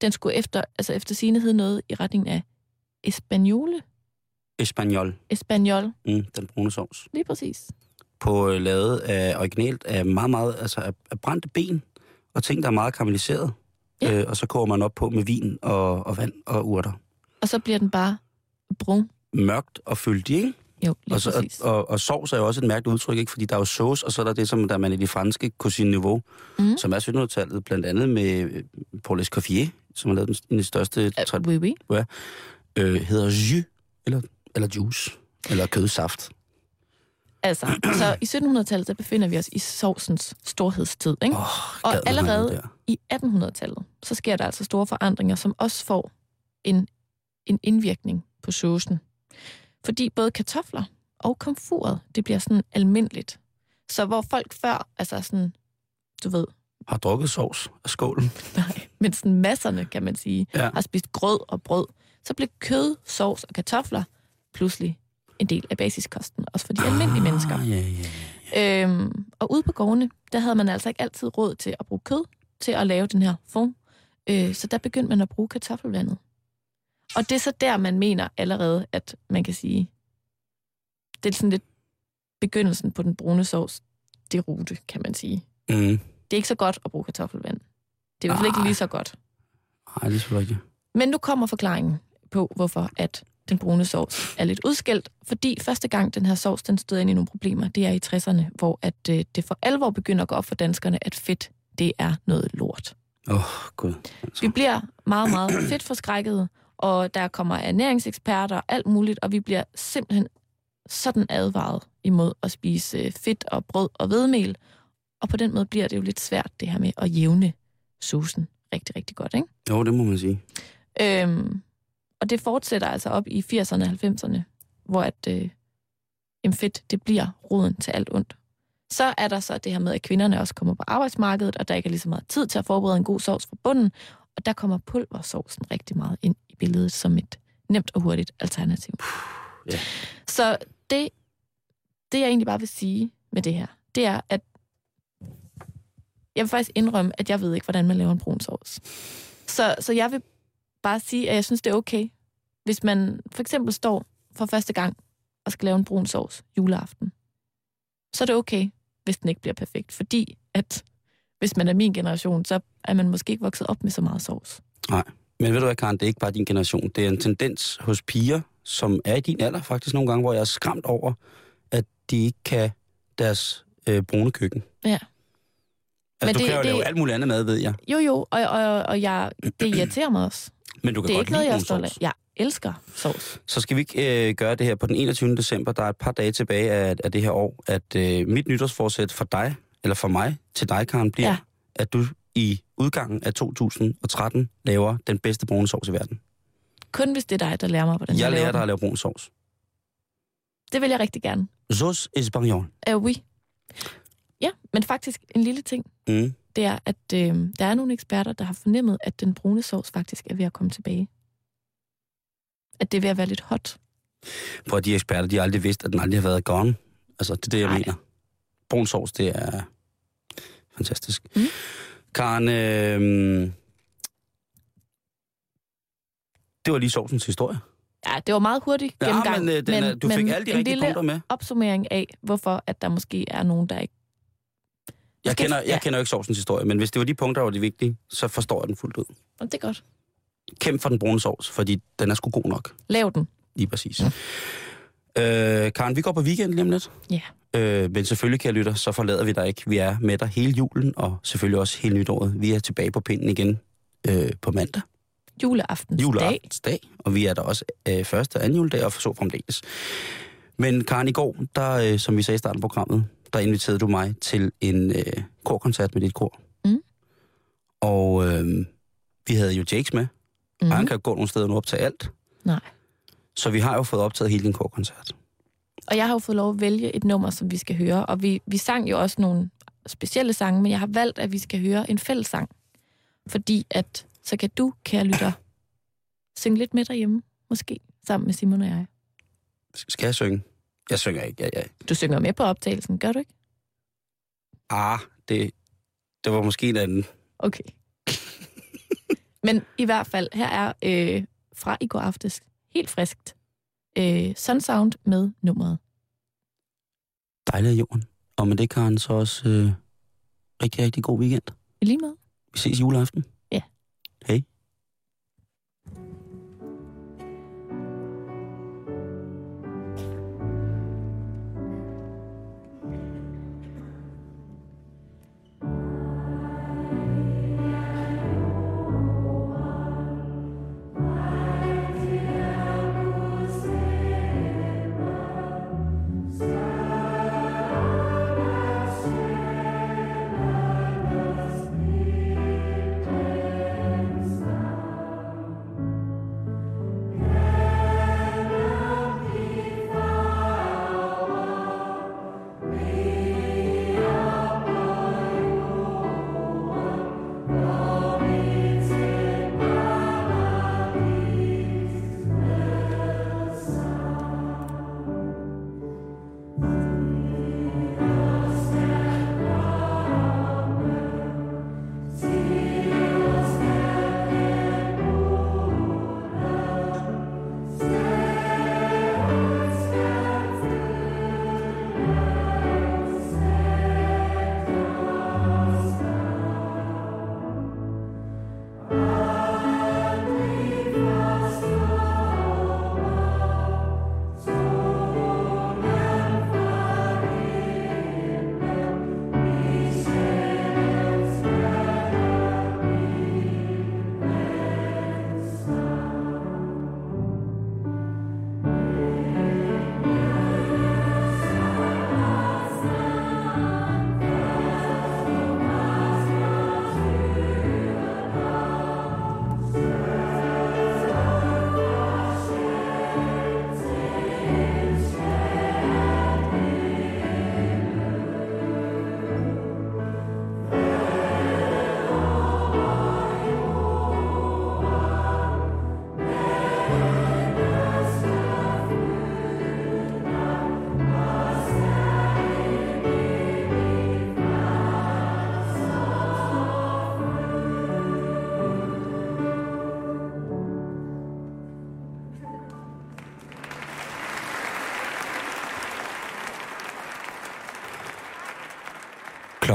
Den skulle efter, altså efter sine hed noget i retning af Espanole. Espanol. Espanol, Mm, den brune sovs. lige præcis. På øh, lavet af originalt af meget, meget, altså af, af brændte ben og ting, der er meget karamelliseret. Ja. Øh, og så koger man op på med vin og, og vand og urter. Og så bliver den bare brun. Mørkt og fyldig, ikke? Jo, lige Og, så, præcis. og, og, og sovs er jo også et mærkeligt udtryk, ikke? Fordi der er jo sauce, og så er der det, som der man i de franske cuisine niveau, Mhm. som er 1700-tallet, blandt andet med øh, Paul Escoffier, som har lavet den, den største, Uh, oui, oui. øh, hedder jus, eller, eller juice, eller kødsaft. Altså, så i 1700-tallet, der befinder vi os i sovsens storhedstid, ikke? Åh, Og allerede- der. I 1800-tallet, så sker der altså store forandringer, som også får en, en indvirkning på saucen. Fordi både kartofler og komfuret, det bliver sådan almindeligt. Så hvor folk før, altså sådan, du ved, Har drukket sovs af skålen. nej, men sådan masserne, kan man sige, Ja. har spist grød og brød, så blev kød, sovs og kartofler pludselig en del af basiskosten, også for de almindelige mennesker. Ah, ja, ja. Øhm, og ude på gårdene, der havde man altså ikke altid råd til at bruge kød til at lave den her fond. Øh, så der begyndte man at bruge kartoffelvandet. Og det er så der, man mener allerede, at man kan sige, det er sådan lidt begyndelsen på den brune sovs, det rute, kan man sige. Mm. Det er ikke så godt at bruge kartoffelvand. Det er i hvert fald ikke Nej. lige så godt. Nej, det er selvfølgelig ikke. Men nu kommer forklaringen på, hvorfor at den brune sovs er lidt udskilt. Fordi første gang den her sovs, den støder ind i nogle problemer, det er i 60'erne, hvor at, øh, det for alvor begynder at gå op for danskerne, at fedt, det er noget lort. Åh, oh, gud. Vi bliver meget, meget fedtforskrækkede, og der kommer ernæringseksperter og alt muligt, og vi bliver simpelthen sådan advaret imod at spise øh, fedt og brød og hvedemel. Og på den måde bliver det jo lidt svært, det her med at jævne susen rigtig, rigtig godt, ikke? Jo, det må man sige. Øhm, og det fortsætter altså op i 80'erne og 90'erne, hvor at, øh, jamen fedt, det bliver roden til alt ondt. Så er der så det her med, at kvinderne også kommer på arbejdsmarkedet, og der ikke er lige så meget tid til at forberede en god sovs fra bunden. Og der kommer pulversovsen rigtig meget ind i billedet som et nemt og hurtigt alternativ. ja. Så det, det, jeg egentlig bare vil sige med det her, det er, at jeg vil faktisk indrømme, at jeg ved ikke, hvordan man laver en brun sovs. Så, så jeg vil bare sige, at jeg synes, det er okay, hvis man for eksempel står for første gang og skal lave en brun sovs juleaften. Så er det okay, hvis den ikke bliver perfekt, fordi at hvis man er min generation, så er man måske ikke vokset op med så meget sovs. Nej. Men ved du hvad, Karen, det er ikke bare din generation. Det er en tendens hos piger, som er i din alder faktisk nogle gange, hvor jeg er skræmt over, at de ikke kan deres øh, brune køkken. Ja. Altså, Men du det- kan jo det- lave alt muligt andet mad, ved jeg. Jo, jo, og, og, og jeg, det irriterer mig også. Men du kan Det er godt ikke noget, jeg er stolt af. Jeg elsker sovs. Så skal vi ikke øh, gøre det her på den 21. december. Der er et par dage tilbage af, af det her år, at øh, mit nytårsforsæt for dig, eller for mig, til dig, Karen, bliver, Ja. at du i udgangen af 2013 laver den bedste brune sovs i verden. Kun hvis det er dig, der lærer mig, hvordan jeg, Jeg laver lærer dig den. at lave brun sovs. Det vil jeg rigtig gerne. Sauce espagnol. Er oui. Ja, men faktisk en lille ting, Mm. det er, at øh, der er nogle eksperter, der har fornemmet, at den brune sovs faktisk er ved at komme tilbage. At det er ved at være lidt hot. Prøv at de eksperter, de har aldrig vidst, at den aldrig har været gone. Altså, det er det, jeg Nej. mener. Brun sovs, det er fantastisk. Mm. Karen, øh, det var lige sovsens historie. Ja, det var meget hurtigt gennemgang. Ja, men, øh, den, er- du fik alle de en rigtige punkter med. opsummering af, hvorfor at der måske er nogen, der ikke... Jeg kender, jeg ja. kender jo ikke sovsens historie, men hvis det var de punkter, der var de vigtige, så forstår jeg den fuldt ud. Og det er godt. Kæmp for den brune sovs, fordi den er sgu god nok. Lav den. Lige præcis. Øh, Karen, vi går på weekend lige om lidt. Ja. Øh, men selvfølgelig, kære lytter, så forlader vi dig ikke. Vi er med dig hele julen, og selvfølgelig også hele nytåret. Vi er tilbage på pinden igen øh, på mandag. Juleaftens dag. Juleaftensdag. Og vi er der også øh, første og anden juledag, og så fremdeles. Men Karen, i går, der, øh, som vi sagde i starten af programmet, der inviterede du mig til en øh, korkoncert med dit kor. Mm. Og øh, vi havde jo Jakes med, mm. Og han kan jo gå nogle steder nu op til alt. Nej. Så vi har jo fået optaget hele din korkoncert. Og jeg har jo fået lov at vælge et nummer, som vi skal høre. Og vi, vi sang jo også nogle specielle sange, men jeg har valgt, at vi skal høre en fællessang. Fordi at, så kan du, kære lytter, synge lidt med derhjemme, måske, sammen med Simon og jeg. Skal jeg synge? Jeg synger ikke, ja, ja. Du synger med på optagelsen, gør du ikke? Ah, det, det var måske en anden. Okay. men i hvert fald, her er øh, fra i går aftes, helt friskt, øh, Sunsound med nummeret. Dejlig af jorden. Og med det, Karen, så også øh, rigtig, rigtig god weekend. I lige med. Vi ses juleaften. Ja. Hej.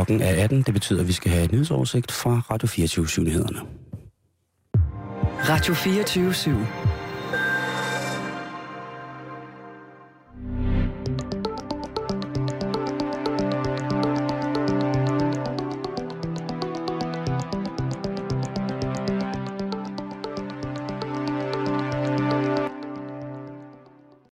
Klokken er 18. Det betyder, at vi skal have en nyhedsoversigt fra Radio 24 nyhederne Radio 24 /7.